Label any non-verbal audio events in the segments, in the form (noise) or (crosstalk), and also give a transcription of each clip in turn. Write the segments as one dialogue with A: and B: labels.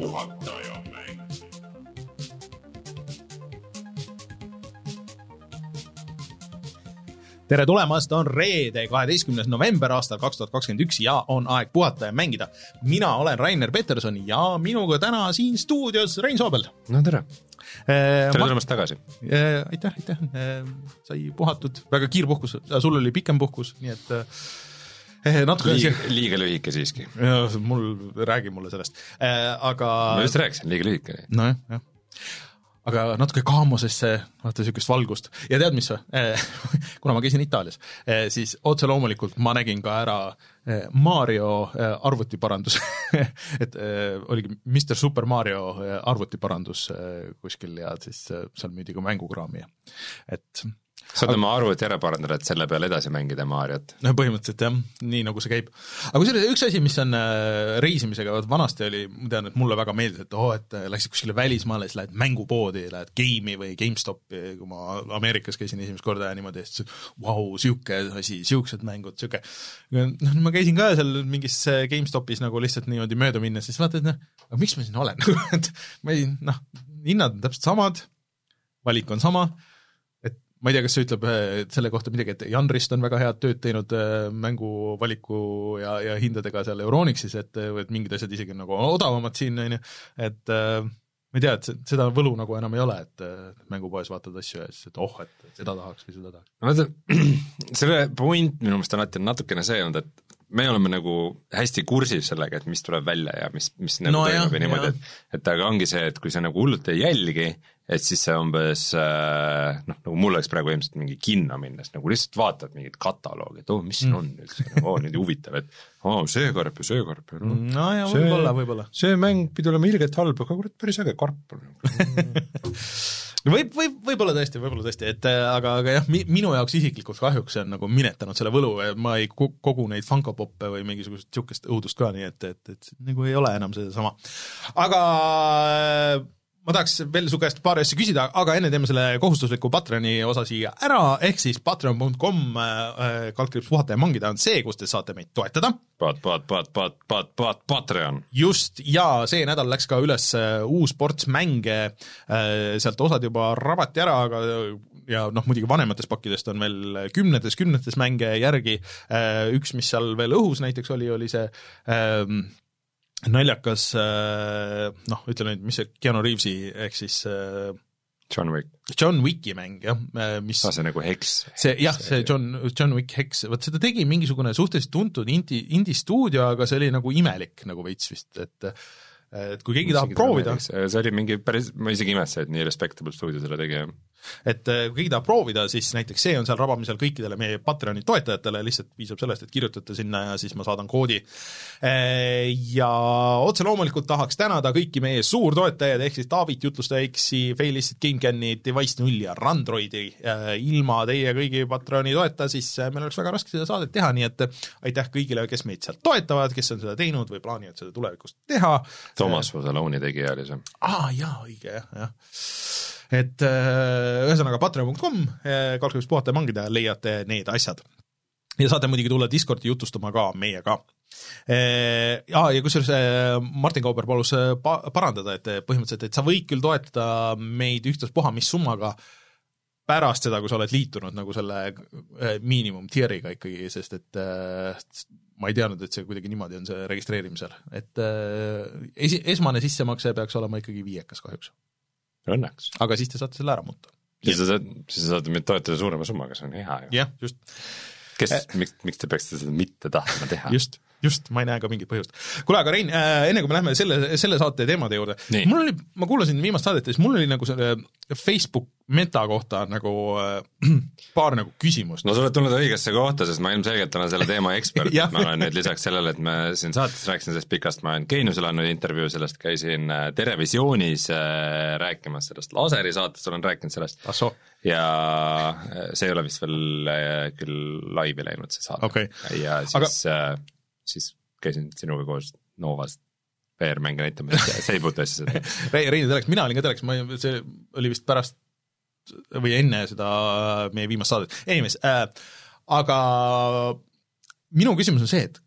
A: puhataja mäng.
B: tere tulemast, on reede, kaheteistkümnes november aastal kaks tuhat kakskümmend üks ja on aeg puhata ja mängida. mina olen Rainer Peterson ja minuga täna siin stuudios Rein Soobel.
C: no tere, tere
B: tere
C: tulemast tagasi.
B: äh, aitäh, aitäh, sai puhatud, väga kiirpuhkus, sul oli pikem puhkus, nii et äh, natuke
C: liiga, liiga lühike siiski.
B: Mul, räägi mulle sellest, aga
C: ma just rääkisin, liiga lühike.
B: nojah, jah. aga natuke kaamosesse, vaata niisugust valgust ja tead, mis või? (laughs) kuna ma käisin Itaalias, siis otse loomulikult ma nägin ka ära eh, Mario eh, arvutiparandus (laughs) et eh, oligi Mr Super Mario eh, arvutiparandus eh, kuskil ja siis eh, seal müüdi ka mängukraami ja et
C: saad oma arvuti ära parandada, et selle peale edasi mängida Mariot.
B: no põhimõtteliselt jah, nii nagu see käib. aga kusjuures üks asi, mis on äh, reisimisega, vot vanasti oli, ma tean, et mulle väga meeldis, et oo, et äh, läksid kuskile välismaale, siis lähed mängupoodi, lähed Game'i või GameStopi, kui ma Ameerikas käisin esimest korda ja niimoodi, siis vau, sihuke asi, siuksed mängud, sihuke noh, ma käisin ka seal mingis äh, GameStopis nagu lihtsalt niimoodi mööda minnes, siis vaatad, noh, aga miks ma siin olen, (laughs) et ma ei noh, hinnad on täpselt samad, valik on sama ma ei tea, kas see ütleb eh, selle kohta midagi, et Jan Rist on väga head tööd teinud eh, mänguvaliku ja, ja hindadega seal Euronixis, et, et mingid asjad isegi nagu odavamad siin, on ju, et ma ei tea, et se- seda võlu nagu enam ei ole, et mängupoes vaatad asju ja siis, et oh, et seda tahaks või seda tahaks.
C: no vaata, (clears throat) selle point minu meelest alati on natukene see olnud, et me oleme nagu hästi kursis sellega, et mis tuleb välja ja mis, mis nagu
B: No
C: toimub ja niimoodi, et et aga ongi see, et kui sa nagu hullult ei jälgi, et siis see umbes äh, noh, nagu mul oleks praegu ilmselt mingi kinno minnes, nagu lihtsalt vaatad mingit kataloogi, et oh, mis siin on üldse, oo, nüüd huvitav, et oo, see karp ja see karp ja noh,
B: no ja võib-olla, võib-olla.
C: see mäng pidi olema ilgelt halb, aga kurat, päris äge karp on. (laughs)
B: võib, võib, võib-olla tõesti, võib-olla tõesti, et äh, aga, aga jah, mi-, minu jaoks isiklikult kahjuks see on nagu minetanud selle võlu ma ei ko- kogu neid Funko Poppe või mingisugust niisugust õudust ka, nii et, et, et nagu ei ole enam sedasama. aga ma tahaks veel su käest paari asja küsida, aga enne teeme selle kohustusliku Patreoni osa siia ära, ehk siis patreon.com äh, kaldkriips puhata ja mangida on see, kus te saate meid toetada
C: Pat, pat, pat, pat, pat, pat, Patreon.
B: just, ja see nädal läks ka üles äh, uus ports mänge, sealt osad juba rabati ära, aga ja noh, muidugi vanematest pakkidest on veel kümnetes, kümnetes mänge järgi, üks, mis seal veel õhus näiteks oli, oli see ähm, naljakas äh, noh, ütleme nüüd, mis see Keanu Reavesi ehk siis äh,
C: John Wick,
B: John Wicki mäng jah, mis
C: aa see nagu heks.
B: see jah, see John, John Wick Hex, vot seda tegi mingisugune suhteliselt tuntud indie, indie-stuudio, aga see oli nagu imelik nagu veits vist, et et kui keegi tahab proovida,
C: see oli mingi päris, ma isegi ei imesta, et nii Respectable stuudio selle tegi, jah.
B: Et äh, kui keegi tahab proovida, siis näiteks see on seal rabamisel kõikidele meie Patreoni toetajatele, lihtsalt piisab sellest, et kirjutate sinna ja siis ma saadan koodi. Ja otse loomulikult tahaks tänada kõiki meie suurtoetajaid, ehk siis Taavit, Jutlustaja X-i, Failistit, GameCami, Device null ja Randroidi. ilma teie kõigi Patreoni toeta, siis äh, meil oleks väga raske seda saadet teha, nii et äh, aitäh kõigile, kes meid sealt toetavad, kes on seda teinud või plaanivad seda tulevikus teha.
C: Toomas Vasalooni tegija oli see.
B: aa jaa, õige jah, jah. Et äh, ühesõnaga patreon.com, kaldkriips puhata ja mangida, leiate need asjad. ja saate muidugi tulla Discordi jutustama ka meiega. Jaa, ja kusjuures äh, Martin Kauber palus äh, pa- parandada, et äh, põhimõtteliselt, et sa võid küll toetada meid ükstaspuha mis summaga pärast seda, kui sa oled liitunud nagu selle äh, miinimum tier'iga ikkagi, sest et äh, ma ei teadnud, et see kuidagi niimoodi on see registreerimisel, et äh, esi-, esmane sissemakse peaks olema ikkagi viiekas kahjuks,
C: Õnneks.
B: aga siis te saate selle ära muuta.
C: siis sa saad, siis sa saad meid toetada suurema summaga, see on hea ju.
B: jah, just,
C: kes, miks, miks te peaksite seda mitte tahtma teha?
B: just, just, ma ei näe ka mingit põhjust. kuule, aga Rein äh,, enne kui me läheme selle, selle saate teemade juurde, mul oli, ma kuulasin viimast saadet ja siis mul oli nagu selle Facebook meta kohta nagu äh, (clears throat) paar nagu küsimust.
C: no sa oled tulnud õigesse kohta, sest ma ilmselgelt olen selle teema ekspert (laughs) ma olen nüüd lisaks sellele, et me siin saates rääkisin sellest pikast, ma olen Geeniusele andnud intervjuu sellest, käisin äh, Terevisioonis äh, rääkimas sellest, Laseri saates olen rääkinud sellest
B: ah
C: ja äh, see ei ole vist veel äh, küll laivi läinud, see saade
B: Okei.
C: ja siis Aga..., siis käisin sinuga koos Novas VR-mänge näitamas see ei puutu asjasse. (laughs)
B: Rein, Teleks, mina olin ka Teleks, ma see oli vist pärast või enne seda meie viimast saadet, anyways äh,, aga minu küsimus on see, et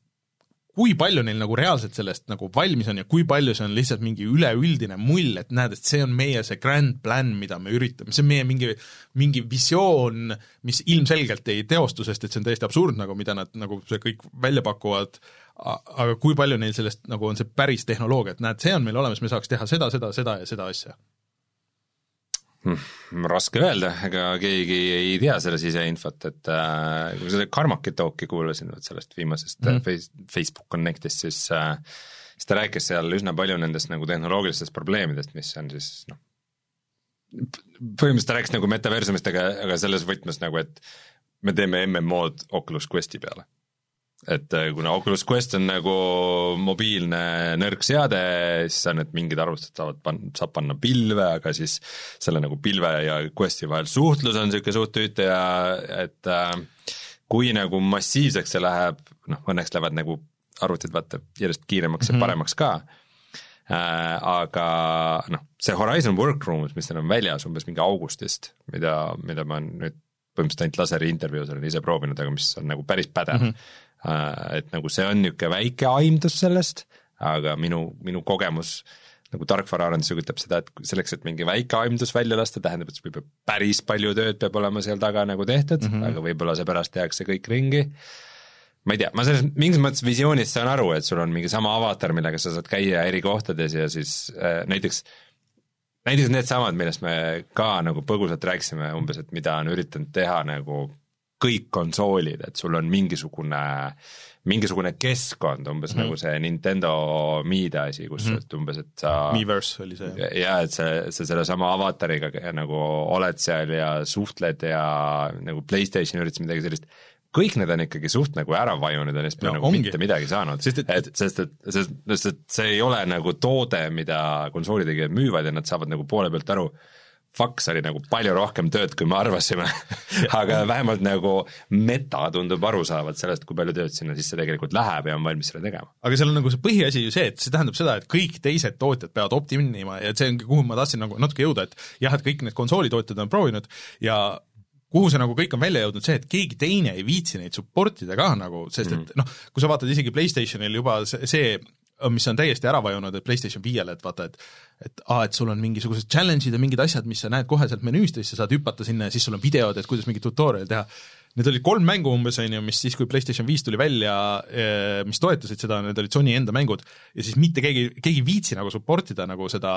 B: kui palju neil nagu reaalselt sellest nagu valmis on ja kui palju see on lihtsalt mingi üleüldine mull, et näed, et see on meie see grand plan, mida me üritame, see on meie mingi, mingi visioon, mis ilmselgelt ei teostu, sest et see on täiesti absurdne, nagu mida nad nagu see kõik välja pakuvad, aga kui palju neil sellest nagu on see päris tehnoloogia, et näed, see on meil olemas, me saaks teha seda, seda, seda ja seda asja
C: raske öelda, ega keegi ei tea selle siseinfot, et äh, kui ma seda Carmacki talk'i kuulasin, vot sellest viimasest mm -hmm. Face, Facebook Connectist, siis äh, siis ta rääkis seal üsna palju nendest nagu tehnoloogilistest probleemidest, mis on siis noh, põhimõtteliselt ta rääkis nagu metaversumist, aga, aga selles võtmes nagu, et me teeme MMO-d Oculus Questi peale et äh, kuna Oculus Quest on nagu mobiilne nõrk seade, siis on, et mingid arvustused saavad pan-, saab panna pilve, aga siis selle nagu pilve ja Questi vahel suhtlus on niisugune suht tüütu ja et äh, kui nagu massiivseks see läheb, noh õnneks lähevad nagu arvutid vaata järjest kiiremaks mm -hmm. ja mhm. paremaks ka äh,, aga noh, see Horizon Workrooms, mis neil on väljas umbes mingi augustist, mida, mida ma nüüd põhimõtteliselt ainult laseri intervjuus olen ise proovinud, aga mis on nagu päris pädev mm, -hmm et nagu see on niisugune väike aimdus sellest, aga minu, minu kogemus nagu tarkvaraarendusega ütleb seda, et selleks, et mingi väike aimdus välja lasta, tähendab, et peab päris palju tööd peab olema seal taga nagu tehtud mm, -hmm. aga võib-olla seepärast tehakse kõik ringi, ma ei tea, ma selles mingis mõttes visioonis saan aru, et sul on mingi sama avatar, millega sa saad käia eri kohtades ja siis äh, näiteks näiteks needsamad, millest me ka nagu põgusalt rääkisime umbes, et mida on üritanud teha nagu kõik konsoolid, et sul on mingisugune, mingisugune keskkond, umbes mm -hmm. nagu see Nintendo Mii'de asi, kus mm, -hmm. umbes, et sa
B: Miiverse oli see.
C: jaa, et sa, sa sellesama avatariga nagu oled seal ja suhtled ja nagu PlayStation üritas midagi sellist, kõik need on ikkagi suht nagu ära vajunud ja neist pole no, nagu ongi. mitte midagi saanud, et, et sest et, sest, sest et see ei ole nagu toode, mida konsoolitegijad müüvad ja nad saavad nagu poole pealt aru, faks oli nagu palju rohkem tööd, kui me arvasime (laughs) aga vähemalt nagu meta tundub aru saavat sellest, kui palju tööd sinna sisse tegelikult läheb ja on valmis selle tegema.
B: aga seal on nagu see põhiasi ju see, et see tähendab seda, et kõik teised tootjad peavad optimima ja see ongi, kuhu ma tahtsin nagu natuke jõuda, et jah, et kõik need konsoolitootjad on proovinud ja kuhu see nagu kõik on välja jõudnud, see, et keegi teine ei viitsi neid support ida ka nagu, sest et mm. noh, kui sa vaatad isegi PlayStationil juba see, see mis on täiesti ära vajunud, et PlayStation viiele, et vaata, et et aa, et sul on mingisugused challenge'id ja mingid asjad, mis sa näed kohe sealt menüüst ja siis sa saad hüpata sinna ja siis sul on videod, et kuidas mingit tutorial'i teha. Need olid kolm mängu umbes, on ju, mis siis, kui PlayStation viis tuli välja, eh, mis toetasid seda, need olid Sony enda mängud, ja siis mitte keegi, keegi ei viitsi nagu support ida nagu seda,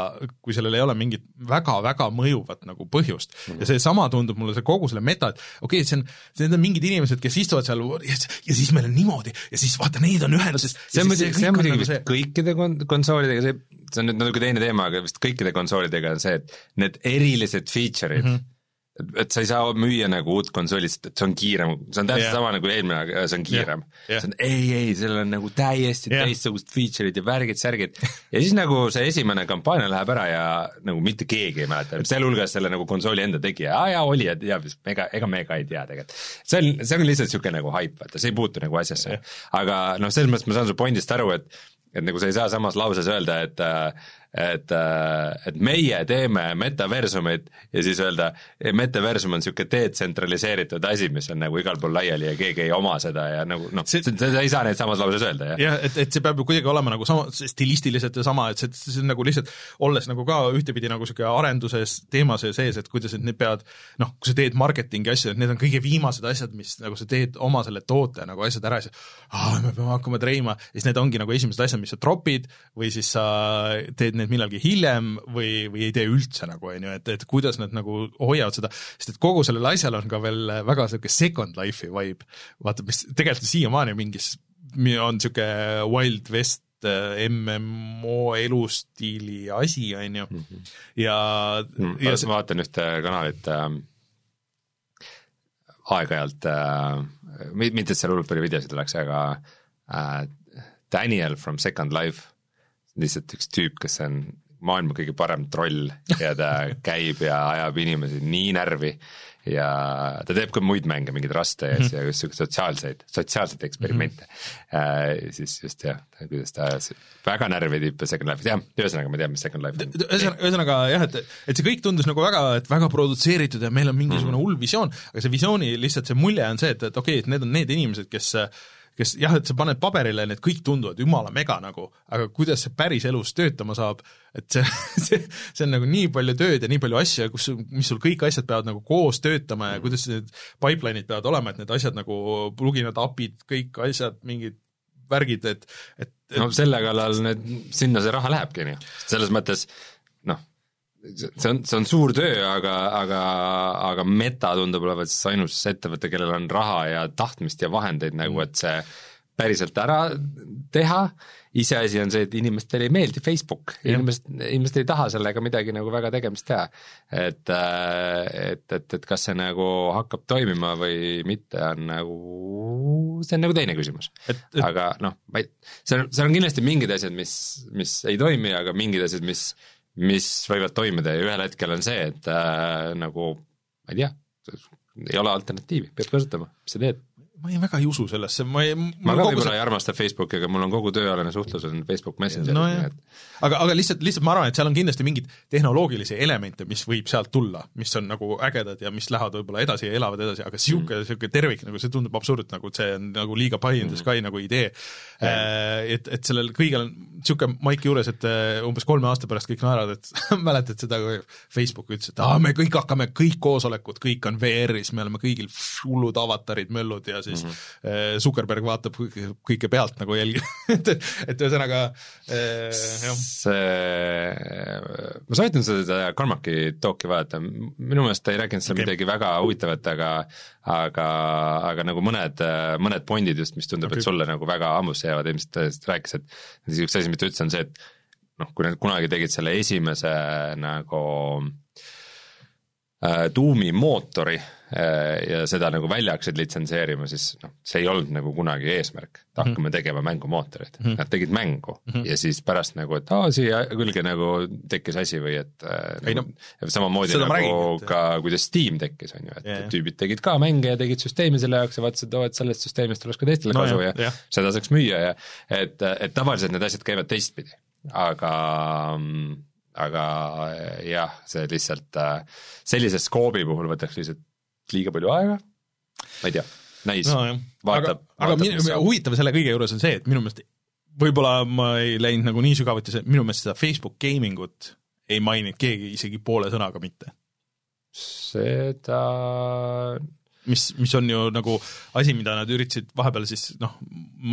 B: kui sellel ei ole mingit väga-väga mõjuvat nagu põhjust mm. -hmm. ja seesama tundub mulle, see kogu selle meta, et okei okay,, see on, need on mingid inimesed, kes istuvad seal ja, ja siis meil on niimoodi ja siis vaata, need on ühenduses.
C: see on muidugi, see on muidugi vist nagu kõikide kon-, konsoolidega, see, see on nüüd natuke teine teema, aga vist kõikide konsoolidega on see, et need erilised feature'id mm, -hmm et, sa ei saa müüa nagu uut konsooli, sest et see on kiirem, see on täpselt yeah. sama nagu eelmine, aga see on kiirem. Yeah.. Yeah. see on ei, ei, sellel on nagu täiesti yeah. teistsugused feature'id ja värgid, särgid. Ja siis nagu see esimene kampaania läheb ära ja nagu mitte keegi ei mäleta, sealhulgas selle nagu konsooli enda tegija, aa jaa, oli ja teab, ega, ega me ka ei tea tegelikult. see on, see on lihtsalt niisugune nagu haip, vaata, see ei puutu nagu asjasse. Yeah.. aga noh, selles mõttes ma saan su pointist aru, et et nagu sa ei saa samas lauses öelda, et et, et meie teeme metaversumit ja siis öelda, metaversum on niisugune detsentraliseeritud asi, mis on nagu igal pool laiali ja keegi ei oma seda ja nagu noh, sa ei saa neid samas lauses öelda, jah.
B: jah, et, et see peab ju kuidagi olema nagu sama, stilistiliselt ja sama, et see, see on nagu lihtsalt, olles nagu ka ühtepidi nagu niisugune arenduses teema sees, et kuidas, et need peavad noh, kui sa teed marketingi asju, et need on kõige viimased asjad, mis nagu sa teed oma selle toote nagu asjad ära ja siis aa, me peame hakkama treima, ja siis need ongi nagu esimesed asjad, mis sa tropid või siis sa teed need millalgi hiljem või, või ei tee üldse nagu, on ju, et, et kuidas nad nagu hoiavad seda, sest et kogu sellel asjal on ka veel väga niisugune Second Life'i vibe, vaata, mis tegelikult siiamaani mingis, on niisugune Wild West äh, MMO elustiili asi, on ju, mhm. ja
C: mm, ja ma vaatan ühte kanalit äh, aeg-ajalt äh,, mitte et seal hullult palju videosid oleks, aga äh, Daniel from Second Life, lihtsalt üks tüüp, kes on maailma kõige parem troll ja ta (laughs) käib ja ajab inimesi nii närvi ja ta teeb ka muid mänge, mingeid raste ja mm siukseid sotsiaalseid, sotsiaalseid eksperimente mm. -hmm. Äh, siis just jah, kuidas ta ajas väga närvi tüüpe Second Life'is, jah, ühesõnaga ma tean, mis Second Life on.
B: ühesõnaga, ühesõnaga jah, et, et see kõik tundus nagu väga, et väga produtseeritud ja meil on mingisugune mm -hmm. hull visioon, aga see visiooni lihtsalt see mulje on see, et, et okei okay,, et need on need inimesed, kes kes jah, et sa paned paberile, need kõik tunduvad jumala mega nagu, aga kuidas see päriselus töötama saab, et see, (laughs) see, see on nagu nii palju tööd ja nii palju asju, kus, mis sul kõik asjad peavad nagu koos töötama ja kuidas need pipeline'id peavad olema, et need asjad nagu pluginad, API-d, kõik asjad, mingid värgid, et, et, et
C: no selle kallal need, sinna see raha lähebki, on ju, selles mõttes see on, see on suur töö, aga, aga, aga Meta tundub olevat siis ainus ettevõte, kellel on raha ja tahtmist ja vahendeid nagu, et see päriselt ära teha, iseasi on see, et inimestele ei meeldi Facebook, inimesed, inimesed ei taha sellega midagi nagu väga tegemist teha. et, et, et, et kas see nagu hakkab toimima või mitte, on nagu, see on nagu teine küsimus. aga noh, ma ei, seal, seal on kindlasti mingid asjad, mis, mis ei toimi, aga mingid asjad, mis mis võivad toimida ja ühel hetkel on see, et äh, nagu ma ei tea, ei ole alternatiivi, peab kasutama, mis sa teed
B: ma ei, väga ei usu sellesse, ma ei
C: ma ka võib-olla see... ei armasta Facebooki, aga mul on kogu tööalane suhtlus on Facebook Messengeris
B: no,, nii et aga, aga lihtsalt, lihtsalt ma arvan, et seal on kindlasti mingeid tehnoloogilisi elemente, mis võib sealt tulla, mis on nagu ägedad ja mis lähevad võib-olla edasi ja elavad edasi, aga niisugune mm., niisugune tervik, nagu see tundub absurd, nagu see on nagu liiga pie in the sky mm. nagu idee yeah.. Et, et sellel kõigel on niisugune maik juures, et äh, umbes kolme aasta pärast kõik naeravad, et (laughs) mäletad seda, kui Facebook ütles, et aa, me kõik hakkame, kõik koosolekud, kõik on VR-is, me oleme kõigil hullud avatarid, möllud ja siis mm -hmm. Zuckerberg vaatab kõike pealt nagu jälgib (laughs) et, et ühesõnaga äh, jah.
C: see, ma soovitan seda Carmacki talk'i vaadata, minu meelest ta ei rääkinud seal okay. midagi väga huvitavat, aga aga, aga nagu mõned, mõned pointid just, mis tundub okay., et sulle nagu väga hambusse jäävad, ilmselt rääkis, et üks asi, mis ta ütles, on see, et noh, kui nad kunagi tegid selle esimese nagu äh, tuumimootori ja seda nagu välja hakkasid litsenseerima, siis noh, see ei olnud nagu kunagi eesmärk, et hakkame mm -hmm. tegema mängumootorit mm, -hmm. nad tegid mängu mm -hmm. ja siis pärast nagu, et aa, siia külge nagu tekkis asi või et äh, ei nagu, no samamoodi nagu räägin, ka kuidas Steam tekkis, on ju, et yeah. tüübid tegid ka mänge ja tegid süsteemi selle jaoks ja vaatasid, oo, et sellest süsteemist oleks ka teistele no, kasu ja, ja seda saaks müüa ja et, et tavaliselt need asjad käivad teistpidi, aga aga jah, see lihtsalt sellise skoobi puhul võtaks lihtsalt liiga palju aega, ma ei tea, näis no,, vaatab.
B: aga, aga minu, huvitav selle kõige juures on see, et minu meelest võib-olla ma ei läinud nagu nii sügavuti, minu meelest seda Facebook gaming ut ei maininud keegi isegi poole sõnaga mitte.
C: seda
B: mis, mis on ju nagu asi, mida nad üritasid vahepeal siis noh,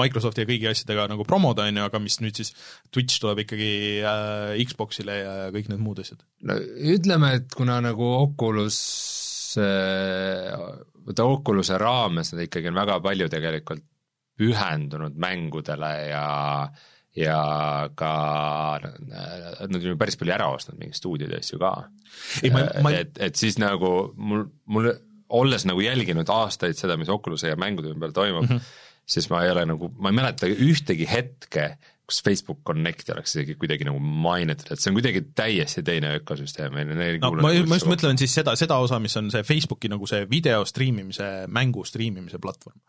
B: Microsofti ja kõigi asjadega nagu promoda, on ju, aga mis nüüd siis Twitch tuleb ikkagi äh, Xboxile ja kõik need muud asjad.
C: no ütleme, et kuna nagu Oculus vaata Oculus'e raames nad ikkagi on väga palju tegelikult pühendunud mängudele ja ja ka nad on ju päris palju ära ostnud mingeid stuudioid ja asju ka. Ma... et, et siis nagu mul, mul olles nagu jälginud aastaid seda, mis Oculus'e ja mängude ümber toimub mm, -hmm. siis ma ei ole nagu, ma ei mäleta ühtegi hetke, kus Facebook Connecti oleks isegi kuidagi nagu mainitud, et see on kuidagi täiesti teine ökosüsteem.
B: no ma, ma just mõtlen siis seda, seda osa, mis on see Facebooki nagu see video striimimise, mängu striimimise platvorm.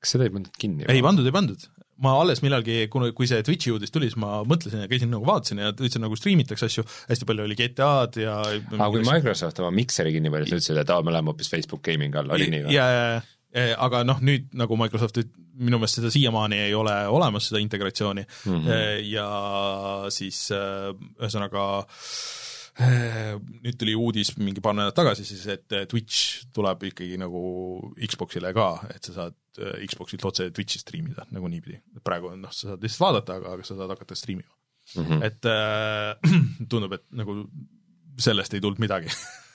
C: kas seda ei pandud kinni?
B: ei pandud, ei pandud. ma alles millalgi, kuna, kui see Twitch'i uudis tuli, siis ma mõtlesin ja käisin nagu vaatasin ja üldse nagu striimitakse asju, hästi palju oli GTA-d ja
C: aga kui Microsoft oma Mixeri kinni pani, siis ütlesid, et aa, me läheme hoopis Facebook Gaming alla, oli nii
B: või? Eh, aga noh, nüüd nagu Microsoft minu meelest seda siiamaani ei ole olemas, seda integratsiooni mm -hmm. ja siis eh, ühesõnaga nüüd tuli uudis mingi paar nädalat tagasi siis, et Twitch tuleb ikkagi nagu Xboxile ka, et sa saad Xboxilt otse Twitchi striimida nagu niipidi. praegu noh, sa saad lihtsalt vaadata, aga, aga sa saad hakata striimima mm. -hmm. et äh, (clears throat) tundub, et nagu sellest ei tulnud midagi (laughs)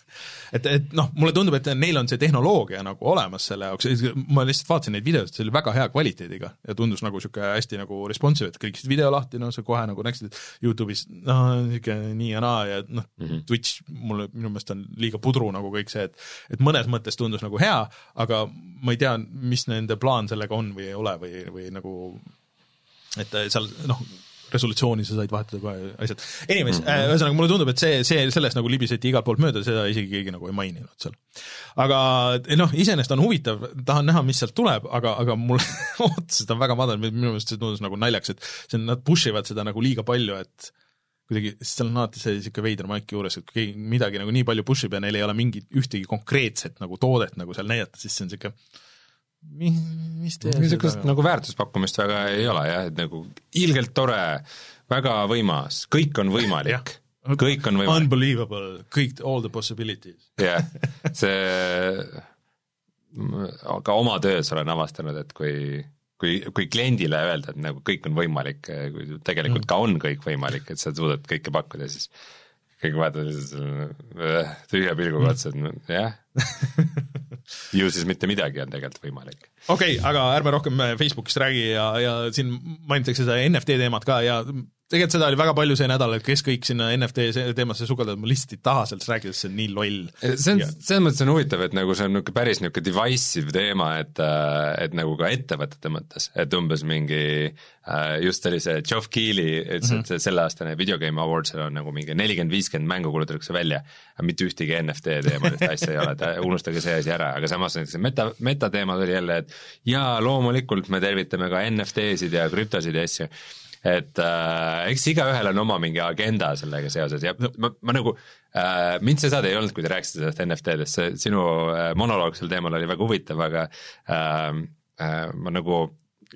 B: et, et noh, mulle tundub, et neil on see tehnoloogia nagu olemas selle jaoks, ma lihtsalt vaatasin neid videosid, see oli väga hea kvaliteediga ja tundus nagu niisugune hästi nagu responsive, et kõigist video lahti, no sa kohe nagu näeksid, et Youtube'is noh, niisugune nii ja naa ja noh mm -hmm., Twitch mulle, minu meelest on liiga pudru nagu kõik see, et et mõnes mõttes tundus nagu hea, aga ma ei tea, mis nende plaan sellega on või ei ole või, või nagu et seal noh, resolutsiooni sa said vahetada kohe asjad. Anyways mm, -hmm. ühesõnaga mulle tundub, et see, see, sellest nagu libiseti igalt poolt mööda, seda isegi keegi nagu ei maininud seal. aga noh, iseenesest on huvitav, tahan näha, mis sealt tuleb, aga, aga mul (laughs) ootused on väga madalad, minu meelest see tundus nagu naljakas, et see nad push ivad seda nagu liiga palju, et kuidagi, seal on alati see niisugune veider maik juures, et kui keegi midagi nagu nii palju push ib ja neil ei ole mingit ühtegi konkreetset nagu toodet nagu seal näidata, siis see on niisugune mis te
C: niisugust nagu väärtuspakkumist väga ei ole jah, et nagu ilgelt tore, väga võimas, kõik on võimalik kõik on võimalik.
B: Unbelievable, kõik, all the possibilities.
C: jah yeah., see, ka oma töös olen avastanud, et kui, kui, kui kliendile öelda, et nagu kõik on võimalik, kui tegelikult mm. ka on kõik võimalik, et sa suudad kõike pakkuda, siis kõik vaatavad lihtsalt äh, tühja pilguga otsa, et jah (laughs) ju siis mitte midagi on tegelikult võimalik.
B: okei okay,, aga ärme rohkem Facebookist räägi ja, ja siin mainitakse seda NFT teemat ka ja tegelikult seda oli väga palju see nädal, et kes kõik sinna NFT teemasse sukelduvad, ma lihtsalt ei taha sellest rääkida, sest see on nii loll.
C: see on, selles mõttes on huvitav, et nagu see on niisugune päris niisugune divisive teema, et et nagu ka ettevõtete mõttes, et umbes mingi just oli see Geoff Keighley ütles mm, -hmm. et mhm. selleaastane Video Game Awards'il on nagu mingi nelikümmend, viiskümmend mängu kuulutatakse välja, aga mitte ühtegi NFT teemalist asja ei ole, et unustage see asi ära, aga samas näiteks meta, metateema tuli jälle, et jaa, loomulikult me tervitame ka NFT-sid ja krüptosid ja asju et äh, eks igaühel on oma mingi agenda sellega seoses ja ma, ma nagu äh,, mind see saade ei olnud, kui te rääkisite sellest NFT-dest, see sinu äh, monoloog sel teemal oli väga huvitav, aga äh, äh, ma nagu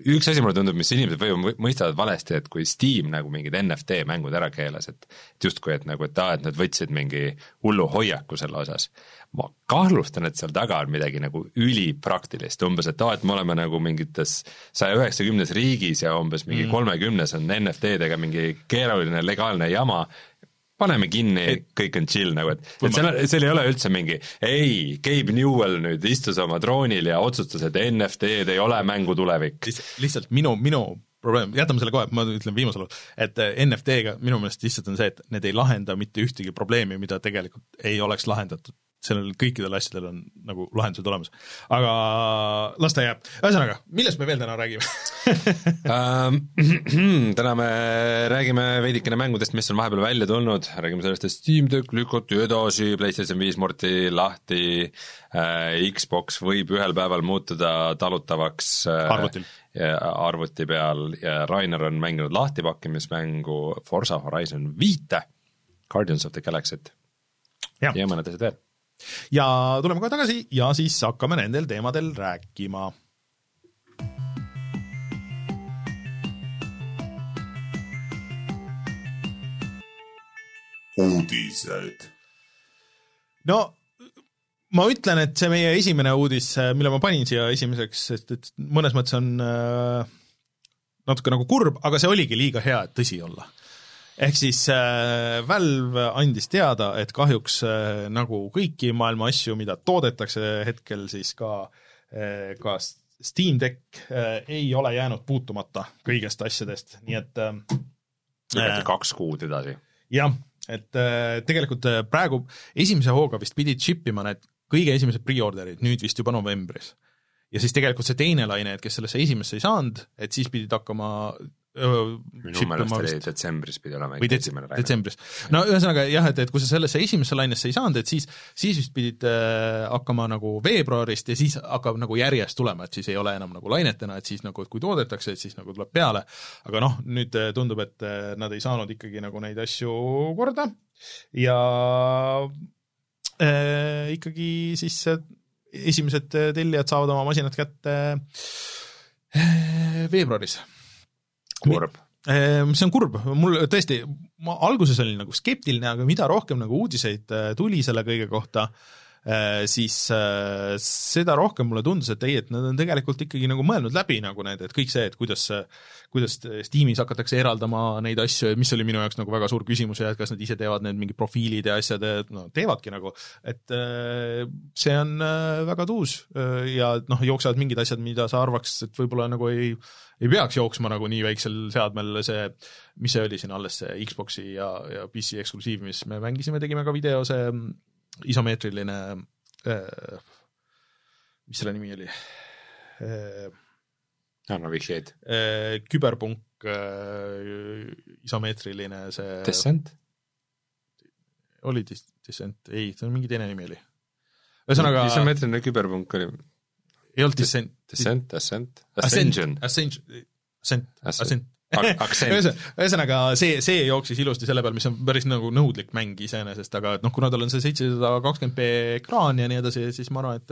C: üks asi mulle tundub, mis inimesed võib-olla mõistavad valesti, et kui Steam nagu mingid NFT mängud ära keelas, et justkui, et nagu, et aa, et nad võtsid mingi hullu hoiaku selle osas ma kahtlustan, et seal taga on midagi nagu ülipraktilist, umbes et aa, et me oleme nagu mingites saja üheksakümnes riigis ja umbes mingi mm. kolmekümnes on NFT-dega mingi keeruline legaalne jama, paneme kinni, kõik on chill nagu, et, et seal, seal ei ole üldse mingi ei, Gabe Newell nüüd istus oma troonil ja otsustas, et NFT-d ei ole mängu tulevik.
B: lihtsalt minu, minu probleem, jätame selle kohe, ma ütlen viimasel laul, et eh, NFT-ga minu meelest lihtsalt on see, et need ei lahenda mitte ühtegi probleemi, mida tegelikult ei oleks lahendatud sellel kõikidel asjadel on nagu lahendused olemas. aga las ta jääb, ühesõnaga, millest me veel täna räägime? (laughs)
C: Ähm, (clears throat) täna me räägime veidikene mängudest, mis on vahepeal välja tulnud, räägime sellest, et Steam Deck lükati edasi, PlayStation viis murti lahti äh,, Xbox võib ühel päeval muutuda talutavaks
B: äh, arvutil.
C: arvuti peal. Ja Rainer on mänginud lahtipakkimismängu Forsa Horizon viite, Guardians of the Galaxy't. Ja, ja mõned asjad veel
B: ja tuleme kohe tagasi ja siis hakkame nendel teemadel rääkima. uudised. no ma ütlen, et see meie esimene uudis, mille ma panin siia esimeseks, sest et mõnes mõttes on äh, natuke nagu kurb, aga see oligi liiga hea, et tõsi olla ehk siis äh, Valve andis teada, et kahjuks äh, nagu kõiki maailma asju, mida toodetakse hetkel, siis ka äh,, ka Steam Deck äh, ei ole jäänud puutumata kõigest asjadest, nii et äh,
C: lükati kaks kuud edasi.
B: jah, et äh, tegelikult äh, praegu esimese hooga vist pidid ship ima need kõige esimesed pre-order'id nüüd vist juba novembris. ja siis tegelikult see teine laine, et kes sellesse esimesse ei saanud, et siis pidid hakkama
C: minu meelest oli detsembris pidi olema
B: või dets-, detsembris. no ühesõnaga jah, et, et kui sa sellesse esimesse lainesse ei saanud, et siis, siis vist pidid äh, hakkama nagu veebruarist ja siis hakkab nagu järjest tulema, et siis ei ole enam nagu lainetena, et siis nagu, et kui toodetakse, et siis nagu tuleb peale, aga noh, nüüd äh, tundub, et äh, nad ei saanud ikkagi nagu neid asju korda. Ja äh, ikkagi siis äh, esimesed tellijad saavad oma masinad kätte äh, veebruaris
C: kurb.
B: Ehm, see on kurb, mul tõesti, ma alguses olin nagu skeptiline, aga mida rohkem nagu uudiseid äh, tuli selle kõige kohta, siis äh, seda rohkem mulle tundus, et ei, et nad on tegelikult ikkagi nagu mõelnud läbi nagu need, et kõik see, et kuidas, kuidas Steamis hakatakse eraldama neid asju, mis oli minu jaoks nagu väga suur küsimus ja et kas nad ise teevad need mingid profiilid ja asjad, no teevadki nagu, et see on väga tuus ja noh, jooksevad mingid asjad, mida sa arvaks, et võib-olla nagu ei ei peaks jooksma nagu nii väiksel seadmel see, mis see oli siin alles, see Xbox'i ja, ja PC eksklusiiv, mis me mängisime, tegime ka video, see isomeetriline äh,, mis selle nimi oli
C: äh,? anna vihjeid
B: äh,. küberpunk äh, isomeetriline see
C: Descent?
B: oli dis-, Descent, ei, see on mingi teine nimi oli. ühesõnaga
C: isomeetriline küberpunk oli
B: ei olnud Descent.
C: Descent, Ascent, Ascension.
B: Ascension, Ascent, Ascent,
C: aktsent.
B: Ühesõnaga see, see jooksis ilusti selle peal, mis on päris nagu nõudlik mäng iseenesest, aga et noh, kuna tal on see seitsesada kakskümmend B ekraan ja nii edasi, siis ma arvan, et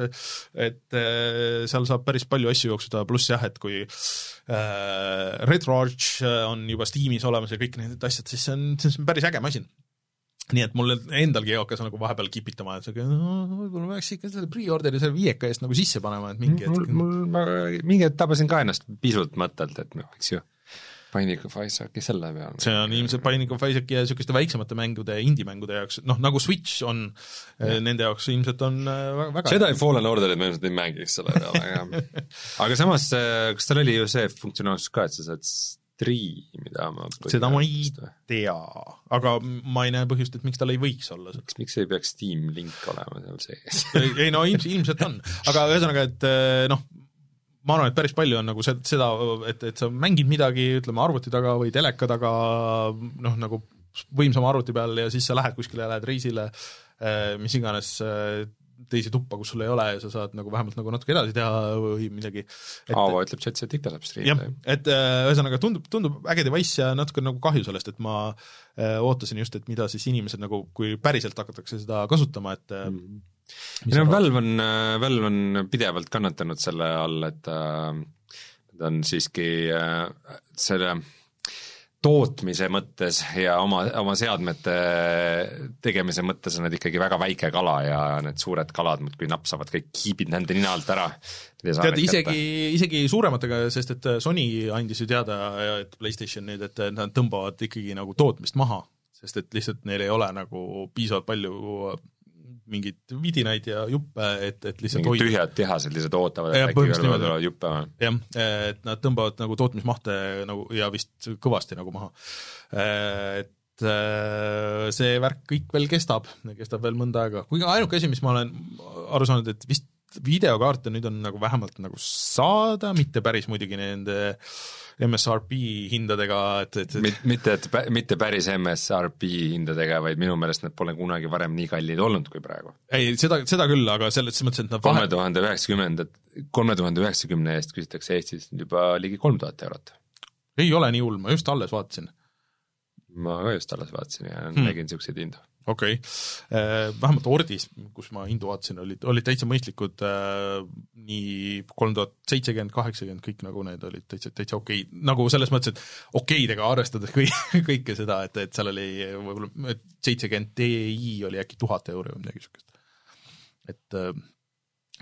B: et äh, seal saab päris palju asju jooksuda, pluss jah, et kui äh, Retro Arch on juba Steamis olemas ja kõik need asjad, siis see on, see on päris äge masin. Nii et mul endalgi hakkas nagu vahepeal kipitama, et no, võib-olla peaks ikka selle pre-order'i selle viieka eest nagu sisse panema, et mingi
C: mul,
B: hetk
C: mul, ma mingi hetk tabasin ka ennast pisut mõttelt, et noh, eks ju, Binding of Isaaci selle peal.
B: see on ilmselt Binding of Isaaci ja niisuguste väiksemate mängude, indie-mängude jaoks, noh nagu Switch on ja. nende jaoks ilmselt on äh, väga, väga
C: seda ja Fallen Orderit ma ilmselt ei mängiks selle peale, aga (laughs) aga samas, kas tal oli ju see funktsionaalsus ka, et sa saad striimida oma
B: seda ma ei tea, aga ma ei näe põhjust, et miks tal ei võiks olla seda.
C: miks, miks ei peaks Steam link olema seal sees?
B: ei no ilmselt, ilmselt on, aga ühesõnaga, et noh, ma arvan, et päris palju on nagu se- seda, et, et sa mängid midagi, ütleme arvuti taga või teleka taga noh, nagu võimsama arvuti peal ja siis sa lähed kuskile, lähed reisile, mis iganes äh, teise tuppa, kus sul ei ole ja sa saad nagu vähemalt nagu natuke edasi teha või midagi.
C: Aavo ütleb chatis, et ikka saab striimida.,
B: et äh, ühesõnaga tundub, tundub äge device ja natuke nagu kahju sellest, et ma äh, ootasin just, et mida siis inimesed nagu, kui päriselt hakatakse seda kasutama, et
C: mm. Ei no Valve on, Valve on pidevalt kannatanud selle all, et äh, nad on siiski äh, selle tootmise mõttes ja oma, oma seadmete tegemise mõttes on nad ikkagi väga väike kala ja need suured kalad muudkui napsavad kõik kiibid nende nina alt ära.
B: tead, isegi, isegi suurematega, sest et Sony andis ju teada, et PlayStation nüüd, et nad tõmbavad ikkagi nagu tootmist maha, sest et lihtsalt neil ei ole nagu piisavalt palju mingeid vidinaid ja juppe, et, et lihtsalt
C: mingid tühjad tehased lihtsalt ootavad, et äkki veel tulevad juppe.
B: jah, et nad tõmbavad nagu tootmismahte nagu ja vist kõvasti nagu maha. Et äh, see värk kõik veel kestab, kestab veel mõnda aega, kuigi ainuke asi, mis ma olen aru saanud, et vist videokaarte nüüd on nagu vähemalt nagu saada, mitte päris muidugi nende MSRP hindadega, et, et, et
C: mitte, et mitte päris MSRP hindadega, vaid minu meelest nad pole kunagi varem nii kallid olnud kui praegu.
B: ei, seda, seda küll, aga selles mõttes, et nad
C: kolme tuhande üheksakümnendat, kolme tuhande üheksakümne eest küsitakse Eestis juba ligi kolm tuhat eurot.
B: ei ole nii hull, ma just alles vaatasin.
C: Ma ka just alles vaatasin ja
B: Hmm.
C: nägin niisuguseid hindu.
B: okei okay., vähemalt Ordis, kus ma hindu vaatasin, olid, olid täitsa mõistlikud äh,, nii kolm tuhat seitsekümmend, kaheksakümmend, kõik nagu need olid täitsa, täitsa okei okay., nagu selles mõttes, et okeidega arvestades kõik, (laughs) kõike seda, et, et seal oli võib-olla seitsekümmend Ti oli äkki tuhat euri või midagi niisugust. et äh,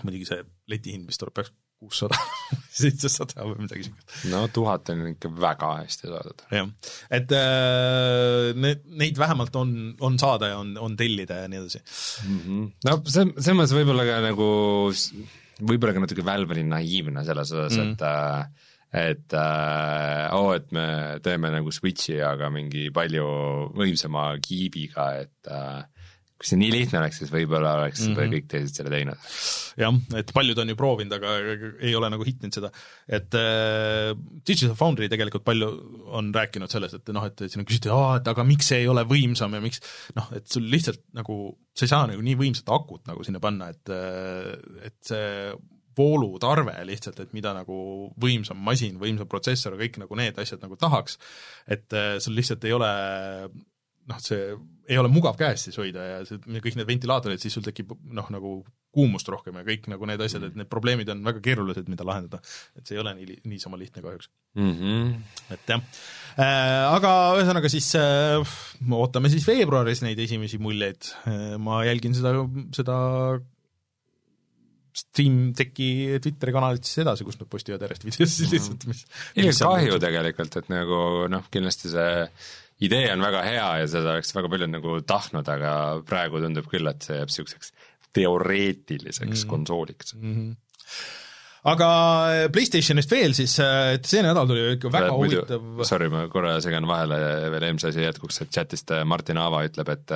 B: muidugi see letihind vist tuleb, peaks kuussada, (laughs) seitsesada või midagi niisugust.
C: no tuhat on ikka väga hästi saadud.
B: jah, et äh, need, neid vähemalt on, on saada ja on, on tellida ja nii edasi.
C: no see, selles mõttes võib-olla ka nagu, võib-olla ka natuke Valve oli naiivne selles osas
B: Mm.
C: mm., et äh, et äh, oo, et me teeme nagu Switchi, aga mingi palju võimsama kiibiga, et äh, kui see nii lihtne oleks, siis võib-olla oleks mm. -hmm. kõik teised selle teinud.
B: jah, et paljud on ju proovinud, aga ei ole nagu hittinud seda, et äh, Digital Foundry tegelikult palju on rääkinud sellest, et noh, et siin on küsitud, et aga miks see ei ole võimsam ja miks noh, et sul lihtsalt nagu, sa ei saa nagu nii võimsat akut nagu sinna panna, et et see voolutarve lihtsalt, et mida nagu võimsam masin, võimsam protsessor, kõik nagu need asjad nagu tahaks, et äh, sul lihtsalt ei ole noh, see ei ole mugav käes siis hoida ja see, kõik need ventilaatorid, siis sul tekib noh, nagu kuumust rohkem ja kõik nagu need asjad, et need probleemid on väga keerulised, mida lahendada. et see ei ole nii, niisama lihtne kahjuks.
C: Mm -hmm.
B: et jah äh,, aga ühesõnaga siis äh, ootame siis veebruaris neid esimesi muljeid äh,, ma jälgin seda, seda Steam Techi Twitteri kanalit siis edasi, kus nad postivad järjest videosid lihtsalt, mis
C: kahju tegelikult, et nagu noh, kindlasti see idee on väga hea ja seda oleks väga paljud nagu tahtnud, aga praegu tundub küll, et see jääb niisuguseks teoreetiliseks mm. konsooliks.
B: mm. -hmm. aga Playstationist veel siis, et see nädal tuli ikka väga
C: muidu
B: huvitav,
C: sorry, ma korra segan vahele veel eelmise asja jätkuks, et chatist äh, Martin Aava ütleb, et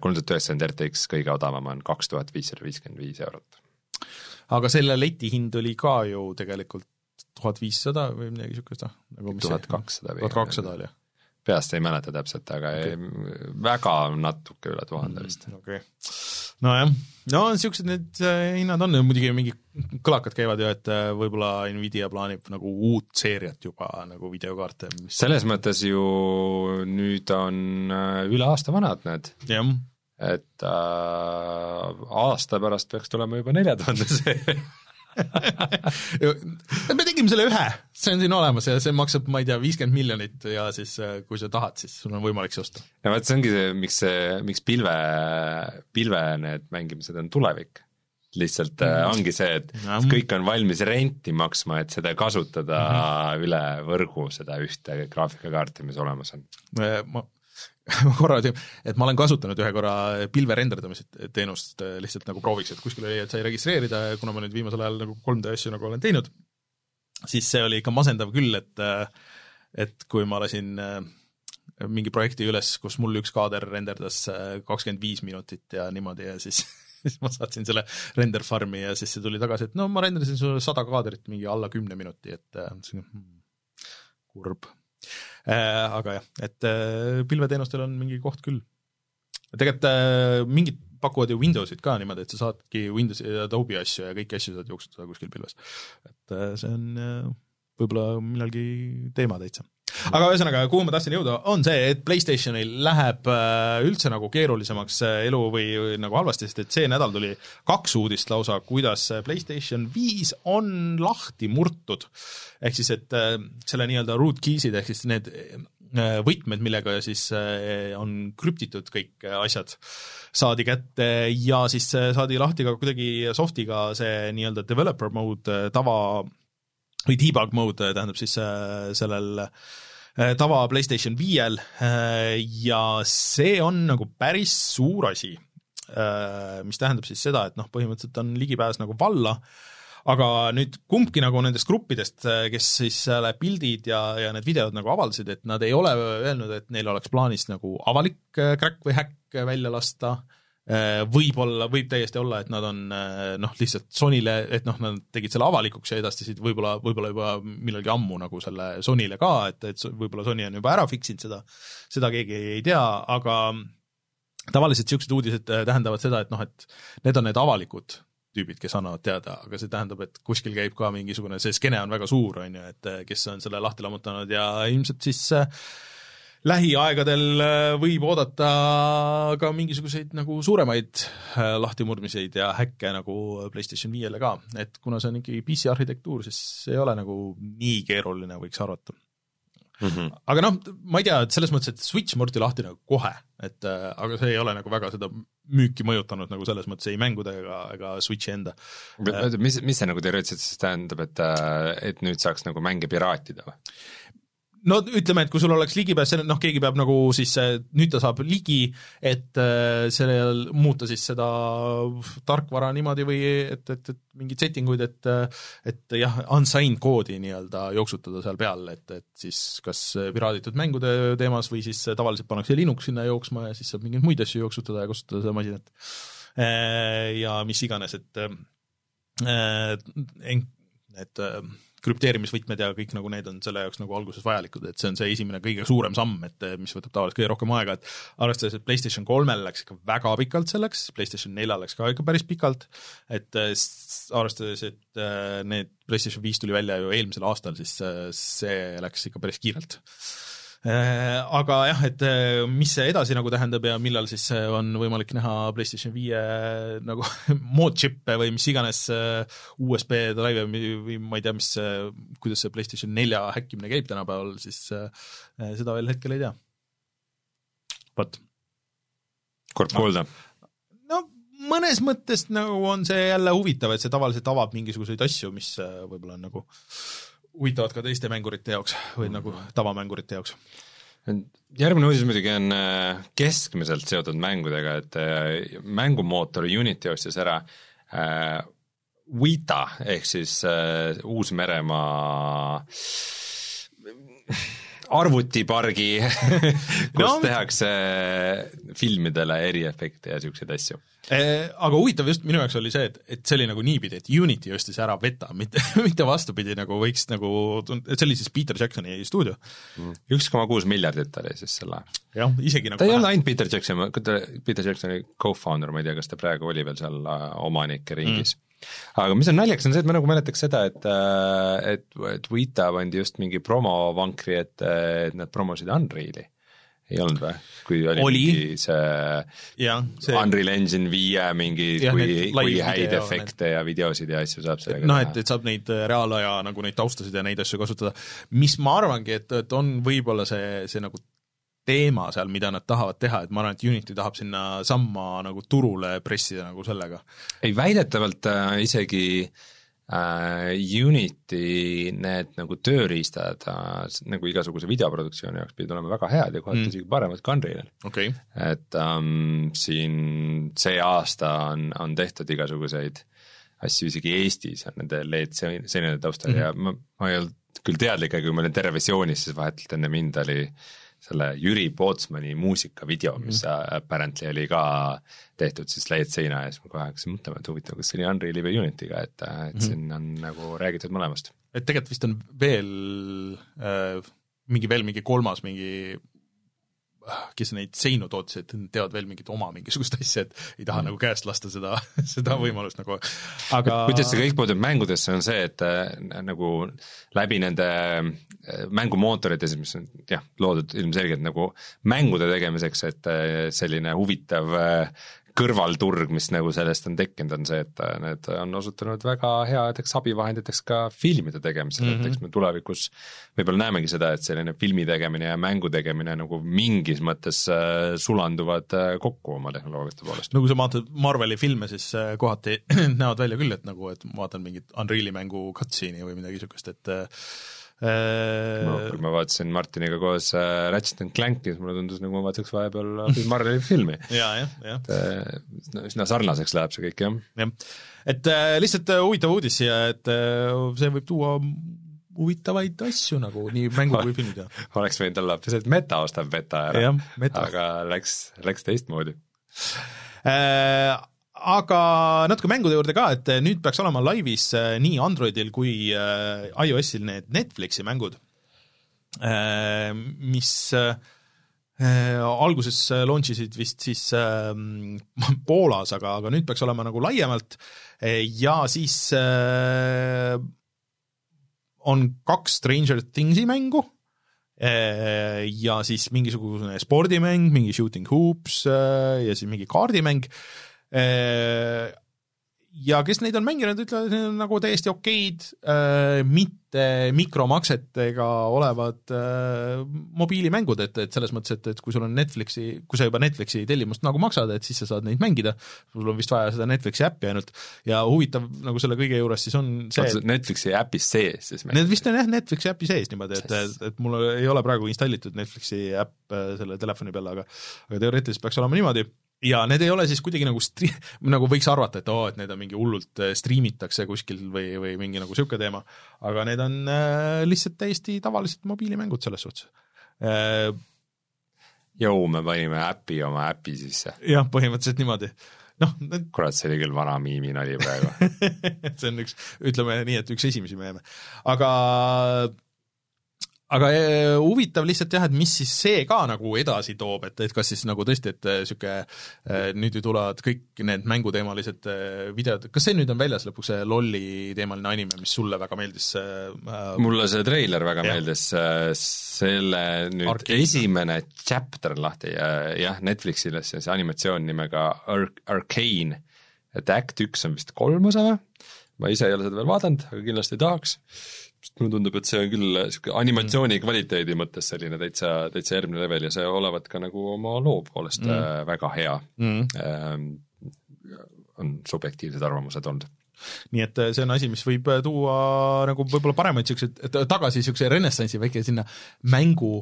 C: kolm tuhat üheksakümmend RTX kõige odavam on kaks tuhat viissada viiskümmend viis eurot.
B: aga selle leti hind oli ka ju tegelikult tuhat viissada või midagi niisugust, noh, nagu mis
C: tuhat kakssada
B: tuhat kakssada oli,
C: peast ei mäleta täpselt, aga okay. väga natuke üle tuhande vist.
B: okei. nojah, no niisugused need äh, hinnad on, muidugi mingi kõlakad käivad ju, et äh, võib-olla Nvidia plaanib nagu uut seeriat juba nagu videokaarte, mis
C: selles mõttes ju nüüd on äh, üle aasta vanad need,
B: jah,
C: et äh, aasta pärast peaks tulema juba nelja tuhande seeria (laughs) (laughs)
B: me tegime selle ühe, see on siin olemas ja see maksab, ma ei tea, viiskümmend miljonit ja siis äh, kui sa tahad, siis sul on võimalik see osta.
C: no vot, see ongi see, miks see, miks pilve, pilve need mängimised on tulevik. lihtsalt mm. ongi see, et
B: Ja.
C: kõik on valmis renti maksma, et seda kasutada mm -hmm. üle võrgu, seda ühte graafikakaarti, mis olemas on.
B: ma, ma (laughs) korra, et ma olen kasutanud ühe korra pilve renderdamise teenust äh, lihtsalt nagu prooviks, et kuskil oli, et sai registreerida ja kuna ma nüüd viimasel ajal nagu 3D asju nagu olen teinud, siis see oli ikka masendav küll, et äh, et kui ma lasin äh, mingi projekti üles, kus mul üks kaader renderdas kakskümmend viis minutit ja niimoodi ja siis (laughs) siis ma saatsin selle render farm'i ja siis see tuli tagasi, et no ma renderdasin sulle sada kaadrit mingi alla kümne minuti, et hmm, kurb. Aga jah, et äh, pilveteenustel on mingi koht küll. tegelikult äh, mingid pakuvad ju Windowsit ka niimoodi, et sa saadki Windowsi ja Adobe asju ja kõiki asju saad jooksutada kuskil pilves. et äh, see on äh, võib-olla millalgi teema täitsa aga ühesõnaga, kuhu ma tahtsin jõuda, on see, et Playstationil läheb äh, üldse nagu keerulisemaks äh, elu või, või nagu halvasti, sest et see nädal tuli kaks uudist lausa, kuidas äh, Playstation viis on lahti murtud. ehk siis, et selle nii-öelda rootkeys'id ehk siis need võtmed, millega siis on krüptitud kõik asjad, saadi kätte ja siis saadi lahti ka kuidagi soft'iga see nii-öelda developer mode tava või debug mode tähendab siis sellel äh, tava PlayStation viiel. Äh, ja see on nagu päris suur asi, mis tähendab siis seda, et noh, põhimõtteliselt on ligipääs nagu valla, aga nüüd kumbki nagu nendest gruppidest, kes siis selle pildid ja, ja need videod nagu avaldasid, et nad ei ole öelnud, et neil oleks plaanis nagu avalik crack või häkk välja lasta, võib-olla, võib täiesti olla, et nad on noh, lihtsalt Sonyle, et noh, nad tegid selle avalikuks ja edastasid võib-olla, võib-olla juba millalgi ammu nagu selle Sonyle ka, et, et võib-olla Sony on juba ära fix inud seda, seda keegi ei tea, aga tavaliselt niisugused uudised tähendavad seda, et noh, et need on need avalikud tüübid, kes annavad teada, aga see tähendab, et kuskil käib ka mingisugune, see skeene on väga suur, on ju, et kes on selle lahti lammutanud ja ilmselt siis äh, lähiaegadel võib oodata ka mingisuguseid nagu suuremaid lahtimurdmiseid ja häkke nagu PlayStation viiele ka, et kuna see on ikkagi PC arhitektuur, siis see ei ole nagu nii keeruline, võiks arvata mm. -hmm. aga noh, ma ei tea, et selles mõttes, et Switch murti lahti nagu kohe, et äh, aga see ei ole nagu väga seda müüki mõjutanud nagu selles mõttes ei mängude ega, ega Switchi enda.
C: mis, mis see nagu teoreetiliselt siis tähendab, et, et nüüd saaks nagu mänge piraatida või?
B: No ütleme, et kui sul oleks ligipääs, noh, keegi peab nagu siis, nüüd ta saab ligi, et sellel muuta siis seda tarkvara niimoodi või et, et, et mingeid setting uid, et et jah, unsigned koodi nii-öelda jooksutada seal peal, et, et siis kas piraaditud mängude teemas või siis tavaliselt pannakse Linux sinna jooksma ja siis saab mingeid muid asju jooksutada ja kasutada seda masinat. Ja mis iganes, et et krüpteerimisvõtmed ja kõik nagu need on selle jaoks nagu alguses vajalikud, et see on see esimene kõige suurem samm, et mis võtab tavaliselt kõige rohkem aega, et arvestades, et PlayStation kolmel läks ikka väga pikalt selleks, PlayStation neljal läks ka ikka päris pikalt, et arvestades, et need PlayStation viis tuli välja ju eelmisel aastal, siis see läks ikka päris kiirelt aga jah, et mis see edasi nagu tähendab ja millal siis on võimalik näha PlayStation viie nagu (laughs) moodšippe või mis iganes USB drive või ma ei tea, mis, kuidas see PlayStation nelja häkkimine käib tänapäeval, siis seda veel hetkel ei tea. vot.
C: kord kuulda
B: no mõnes mõttes nagu on see jälle huvitav, et see tavaliselt avab mingisuguseid asju, mis võib-olla on nagu huvitavad ka teiste mängurite jaoks või nagu tavamängurite jaoks.
C: järgmine uudis muidugi on keskmiselt seotud mängudega, et mängumootor Unity ostis ära äh, Wita ehk siis äh, Uus-Meremaa arvutipargi, (laughs) kus
B: No-
C: tehakse filmidele eriefekte ja siukseid asju.
B: Eh, aga huvitav just minu jaoks oli see, et, et see oli nagu niipidi, et Unity ostis ära Beta, mitte, (laughs) mitte vastupidi, nagu võiks nagu, et see oli siis Peter Jacksoni stuudio.
C: üks koma kuus miljardit oli siis selle.
B: jah, isegi nagu
C: ta ei olnud ainult Peter Jackson, Peter Jacksoni co-founder, ma ei tea, kas ta praegu oli veel seal äh, omanike ringis mm.. Aga mis on naljakas, on see, et ma nagu mäletaks seda, et, et, et Vita pandi just mingi promovankri ette, et nad promosid Unreali. ei olnud või? kui oli,
B: Oli.
C: mingi see
B: jah, see
C: Unreal Engine viie mingi, kui
B: need,
C: kui häid
B: video,
C: efekte ja videosid ja asju saab sellega
B: noh, et, et saab neid äh, reaalaja nagu neid taustasid ja neid asju kasutada, mis ma arvangi, et, et on võib-olla see, see nagu teema seal, mida nad tahavad teha, et ma arvan, et Unity tahab sinna samma nagu turule pressida nagu sellega.
C: ei, väidetavalt äh, isegi äh, Unity need nagu tööriistad äh, nagu igasuguse videoproduktsiooni jaoks pidid olema väga head ja kohati
B: Mm.
C: isegi paremad kui Unrealil.
B: okay.,
C: et ähm, siin see aasta on, on tehtud igasuguseid asju isegi Eestis on nende LED seinade taustal mm. -hmm. ja ma, ma ei olnud küll teadlik, aga kui ma olin tervisioonis, siis vahetult enne mind oli selle Jüri Pootsmani muusikavideo, mis mm apparently oli ka tehtud siis LED seina ees, ma kohe hakkasin mõtlema, et huvitav, kas see oli Unreali või Unity'ga, et, et mm siin on nagu räägitud mõlemast.
B: et tegelikult vist on veel äh, mingi veel mingi kolmas mingi kes neid seinu tootsid, teevad veel mingit oma mingisugust asja, et ei taha mm. nagu käest lasta seda, (laughs) seda võimalust nagu, aga
C: kuidas see kõik puutub mängudesse, on see, et äh, nagu läbi nende äh, mängumootorite, mis on jah, loodud ilmselgelt nagu mängude tegemiseks, et äh, selline huvitav äh, kõrvalturg, mis nagu sellest on tekkinud, on see, et äh, need on osutunud väga headeks abivahenditeks ka filmide tegemisel mm, -hmm. et eks me tulevikus võib-olla näemegi seda, et selline filmi tegemine ja mängu tegemine nagu mingis mõttes sulanduvad kokku oma tehnoloogiate poolest.
B: no kui sa vaatad Marveli filme, siis kohati (clears throat) näevad välja küll, et nagu, et ma vaatan mingit Unreali mängu cutscene'i või midagi niisugust, et äh,
C: kui ma vaatasin Martiniga koos äh, Ratchet and Clanki, siis mulle tundus, nagu ma vaataks vahepeal Bill Marley filmi. (laughs)
B: jaa, jah, jah,
C: et äh, üsna sarnaseks läheb see kõik jah.
B: jah. et äh, lihtsalt äh, huvitav uudis siia, et äh, see võib tuua huvitavaid asju nagu nii mängu kui filmid ja (laughs)
C: oleks võinud olla hoopis, et Meta ostab Beta ära aga läks, läks teistmoodi.
B: Äh, aga natuke mängude juurde ka, et äh, nüüd peaks olema laivis äh, nii Androidil kui äh, iOS-il need Netflixi mängud, mis alguses launch isid vist siis (laughs) Poolas, aga, aga nüüd peaks olema nagu laiemalt. Ja siis on kaks Stranger Thingsi mängu ja siis mingisugune spordimäng, mingi Shooting Hoops ja siis mingi kaardimäng ja kes neid on mänginud, ütlevad, et need on nagu täiesti okeid, mitte mikromaksetega olevad äh, mobiilimängud, et, et selles mõttes, et, et kui sul on Netflixi, kui sa juba Netflixi tellimust nagu maksad, et siis sa saad neid mängida, sul on vist vaja seda Netflixi äppi ainult. Ja huvitav nagu selle kõige juures siis on see,
C: oota, Netflixi äpis sees siis
B: Need vist on jah Netflixi äpi sees niimoodi, et, et, et mul ei ole praegu installitud Netflixi äpp äh, selle telefoni peale, aga aga teoreetiliselt peaks olema niimoodi ja need ei ole siis kuidagi nagu stri-, nagu võiks arvata, et oo, et need on mingi hullult äh, striimitakse kuskil või, või mingi nagu niisugune teema, aga need on äh, lihtsalt täiesti tavalised mobiilimängud selles suhtes äh,.
C: jõu, me panime äpi oma äpi sisse.
B: jah, põhimõtteliselt niimoodi. noh,
C: kurat, see oli küll vana miiminali praegu. (laughs)
B: see on üks, ütleme nii, et üks esimesi meeme, aga aga eh, huvitav lihtsalt jah, et mis siis see ka nagu edasi toob, et, et kas siis nagu tõesti, et niisugune nüüd ju tulevad kõik need mänguteemalised eh, videod, kas see nüüd on väljas lõpuks, see lolli teemaline anime, mis sulle väga meeldis äh,?
C: mulle see treiler väga
B: Jah.
C: ja. meeldis, selle nüüd
B: Arcane.
C: Esimene chapter on lahti ja jah, Netflixil see animatsioon nimega Ar-, Arcane, et Act üks on vist kolm osa või? Ma ise ei ole seda veel vaadanud, aga kindlasti tahaks, sest mulle tundub, et see on küll niisugune animatsiooni kvaliteedi mõttes selline täitsa, täitsa järgmine level ja see olevat ka nagu oma loo poolest mm. äh, väga hea
B: mm..
C: ähm,. on subjektiivsed arvamused olnud.
B: nii et äh, see on asi, mis võib äh, tuua nagu võib-olla paremaid niisuguseid, tagasi niisuguse renessansi väike sinna mängu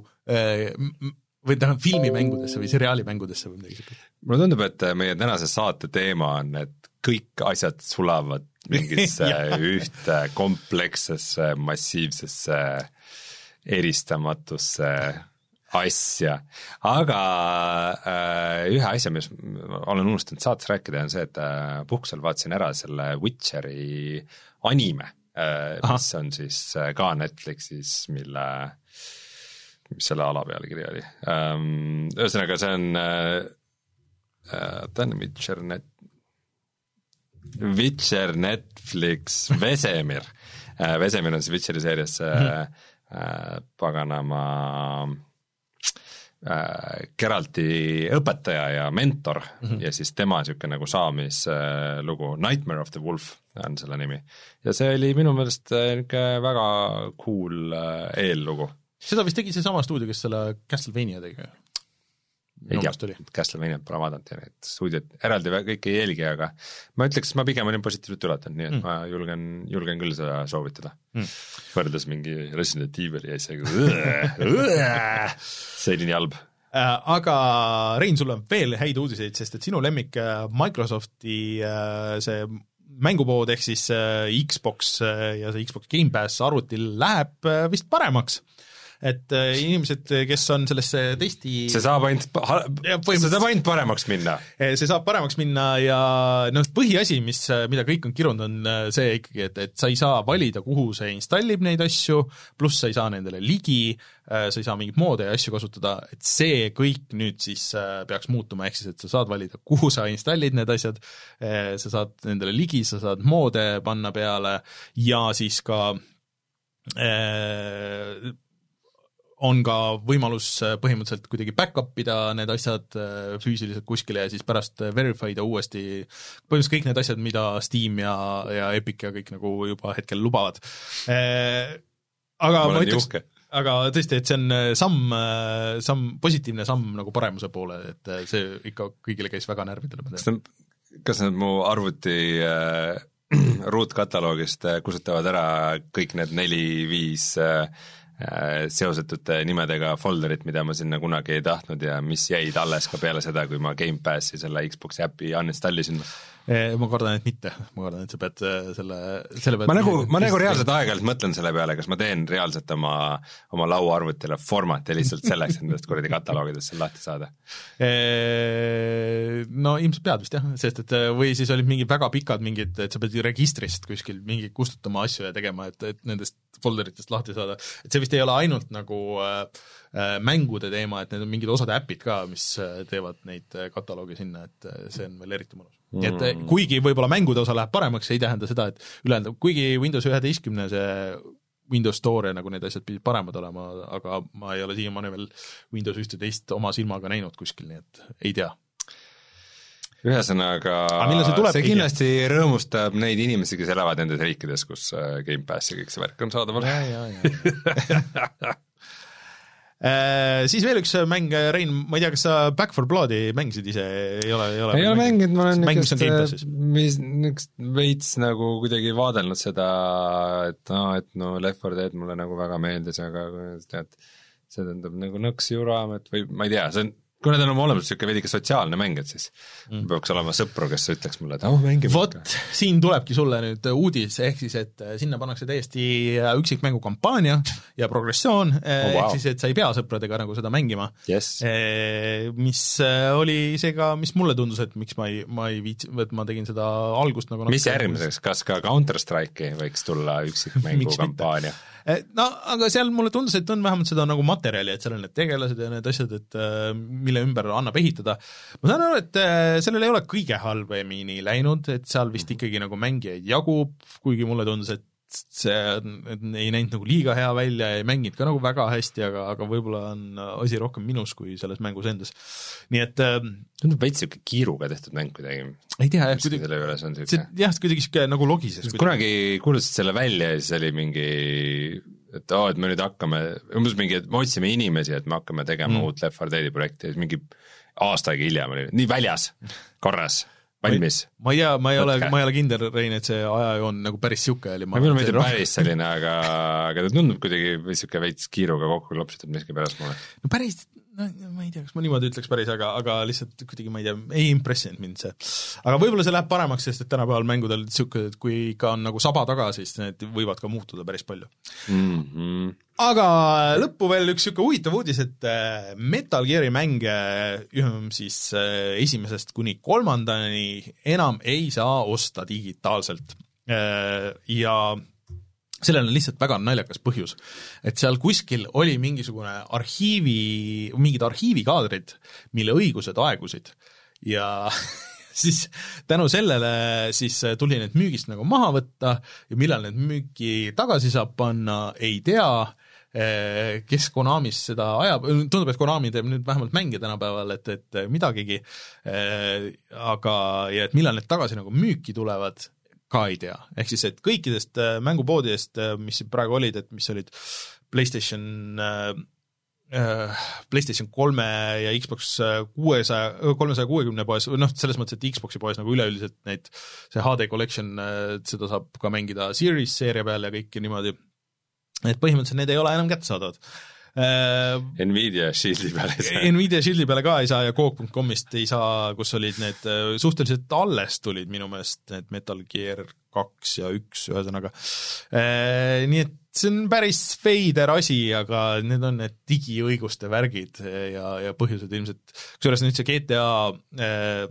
B: või tähendab filmimängudesse või seriaalimängudesse või midagi niisugust.
C: mulle tundub, et meie tänase saate teema on, et kõik asjad sulavad mingisse (laughs) ühte komplekssesse massiivsesse eristamatusse asja, aga äh, ühe asja, mis olen unustanud saates rääkida, on see, et äh, puhkusel vaatasin ära selle Witcheri anime äh,, mis on siis äh, ka Netflixis, mille mis selle ala pealkiri oli. Ähm,, ühesõnaga see on äh, äh, on Witcher net-, Witcher Netflix (laughs) Vesemir äh,, Vesemir on siis Witcheri seerias see mm -hmm. äh, paganama äh, Geralti õpetaja ja mentor mm -hmm. ja siis tema niisugune nagu saamislugu, Nightmare of the Wolf on selle nimi. ja see oli minu meelest niisugune väga cool äh, eellugu.
B: seda vist tegi seesama stuudio, kes selle Castlevania tegi?
C: Ei tea, Castlevaniat pole vaadanud ja neid stuudiot eraldi kõike ei jälgi, aga ma ütleks, ma pigem olin positiivselt üllatunud, nii et mm. ma julgen, julgen küll seda soovitada. Mm.. võrreldes mingi Resident Evil'i asjaga, (laughs) see oli nii halb.
B: Äh, aga Rein, sul on veel häid uudiseid, sest et sinu lemmik äh, Microsofti äh, see mängupood ehk siis Xbox ja see Xbox Gamepass arvutil läheb vist paremaks et äh, inimesed, kes on sellesse testi
C: see saab ainult, see saab ainult paremaks minna.
B: Äh, see saab paremaks minna ja noh, põhiasi, mis, äh, mida kõik on kirunud, on see ikkagi, et, et sa ei saa valida, kuhu see installib neid asju, pluss sa ei saa nendele ligi, sa ei saa mingeid moode ja asju kasutada, et see kõik nüüd siis peaks muutuma, ehk siis et sa saad valida, kuhu sa installid need asjad, sa saad nendele ligi, sa saad moode panna peale ja siis ka on ka võimalus äh, põhimõtteliselt kuidagi back-up ida need asjad äh, füüsiliselt kuskile ja siis pärast äh, verify da uuesti, põhimõtteliselt kõik need asjad, mida Steam ja, ja Epic ja kõik nagu juba hetkel lubavad. aga ma, ma ütleks, aga tõesti, et see on samm, samm, positiivne samm nagu paremuse poole, et see ikka kõigile käis väga närvidele.
C: kas nad, kas nad mu arvuti äh, (clears throat) ruutkataloogist kustutavad ära kõik need neli-viis Äh, seosetute nimedega folderit, mida ma sinna kunagi ei tahtnud ja mis jäid alles ka peale seda, kui ma Gamepassi selle Xbox'i äpi uninstall isin
B: ma kardan, et mitte, ma kardan, et sa pead äh, selle, selle pead
C: ma nagu, ma nagu reaalselt aeg-ajalt mõtlen selle peale, kas ma teen reaalselt oma, oma lauaarvutile format'i lihtsalt selleks, et nendest kuradi kataloogidest seal lahti saada?
B: No ilmselt pead vist jah, sest et või siis olid mingid väga pikad mingid, et sa pead registrist kuskil mingi kustutama asju ja tegema, et, et nendest folderitest lahti saada, et see vist ei ole ainult nagu äh, äh mängude teema, et need on mingid osad äpid ka, mis teevad neid kataloogi sinna, et see on veel eriti mõnus nii et mm. kuigi võib-olla mängude osa läheb paremaks, ei tähenda seda, et ülejäänud, kuigi Windows üheteistkümne see Windows Store ja nagu need asjad pidid paremad olema, aga ma ei ole siiamaani veel Windows ühteteist oma silmaga näinud kuskil, nii et ei tea
C: ühesõnaga, see, see kindlasti rõõmustab neid inimesi, kes elavad nendes riikides, kus äh, Gamepass ja kõik see värk on saadaval. (laughs)
B: Äh, siis veel üks mäng, Rein, ma ei tea, kas sa Back for Bloodi mängisid ise, ei ole,
C: ei ole? ei ole mänginud, ma olen niisugust, mis, niisugust veits nagu kuidagi vaadelnud seda, et aa no,, et no Left 4 Dead mulle nagu väga meeldis, aga tead, see tähendab nagu nõks juramet või ma ei tea, see on kuna ta on oma olemuselt niisugune veidike sotsiaalne mäng, et siis mm. peaks olema sõpru, kes ütleks mulle, et oh, mängime
B: vot, siin tulebki sulle nüüd uudis, ehk siis et äh, sinna pannakse täiesti äh, üksikmängu kampaania ja progressioon oh,, wow. ehk siis et sa ei pea sõpradega nagu seda mängima
C: yes..
B: Mis oli see ka, mis mulle tundus, et miks ma ei, ma ei viitsi, et ma tegin seda algust nagu
C: mis järgmiseks, kas ka Counter Strike'i võiks tulla üksikmängu kampaania? (laughs)
B: No aga seal mulle tundus, et on vähemalt seda nagu materjali, et seal on need tegelased ja need asjad, et äh, mille ümber annab ehitada. ma saan aru, et äh, sellel ei ole kõige halvemini läinud, et seal vist ikkagi nagu mängijaid jagub, kuigi mulle tundus, et see ei näinud nagu liiga hea välja ja ei mänginud ka nagu väga hästi, aga, aga võib-olla on asi rohkem minus kui selles mängus endas. nii et äh,
C: tundub veits niisugune kiiruga tehtud mäng kuidagi.
B: ei tea jah,
C: kuidagi selle juures on
B: niisugune jah, kuidagi niisugune nagu logises.
C: kunagi kuulutasid selle välja ja siis oli mingi et aa et me nüüd hakkame, umbes mingi, et me otsime inimesi, et me hakkame tegema mm. uut Left 4 Deadi projekti siis mingi aasta aega hiljem oli nii väljas, korras valmis.
B: ma ei tea, ma ei ole, ma ei ole kindel, Rein, et see ajajoon nagu päris niisugune oli.
C: mulle meeldib päris selline, aga, aga ta tundub kuidagi niisugune veits kiiruga kokku klopsitud miskipärast mulle.
B: no päris, no ma ei tea, kas ma niimoodi ütleks päris, aga, aga lihtsalt kuidagi ma ei tea, ei impressinud mind see. aga võib-olla see läheb paremaks, sest et tänapäeval mängudel niisugune, et kui ikka on nagu saba taga, siis need võivad ka muutuda päris palju
C: mm. -hmm.
B: aga lõppu veel üks niisugune huvitav uudis, et äh, Metal Gear'i mänge siis äh, esimesest kuni kolmandani enam ei saa osta digitaalselt äh, ja sellel on lihtsalt väga naljakas põhjus. et seal kuskil oli mingisugune arhiivi, mingid arhiivikaadrid, mille õigused aegusid. Ja (laughs) siis tänu sellele siis tuli need müügist nagu maha võtta ja millal need müüki tagasi saab panna, ei tea, kes Konamis seda ajab, tundub, et Konami teeb nüüd vähemalt mänge tänapäeval, et, et midagigi, aga, ja et millal need tagasi nagu müüki tulevad, ka ei tea, ehk siis, et kõikidest äh, mängupoodidest, äh, mis praegu olid, et mis olid PlayStation äh, PlayStation kolme ja Xbox kuuesaja, kolmesaja kuuekümne poes, noh, selles mõttes, et Xboxi poes nagu üleüldiselt neid, see HD Collection, seda saab ka mängida Series seeria peal ja kõike niimoodi, et põhimõtteliselt need ei ole enam kättesaadavad
C: Nvidia Shieldi peale ei
B: saa. Nvidia Shieldi peale ka ei saa ja Coop.com'ist ei saa, kus olid need, äh, suhteliselt alles tulid minu meelest need Metal Gear kaks ja üks, ühesõnaga. Äh, nii et see on päris veider asi, aga need on need digiõiguste värgid ja, ja põhjused ilmselt, kusjuures nüüd see GTA äh,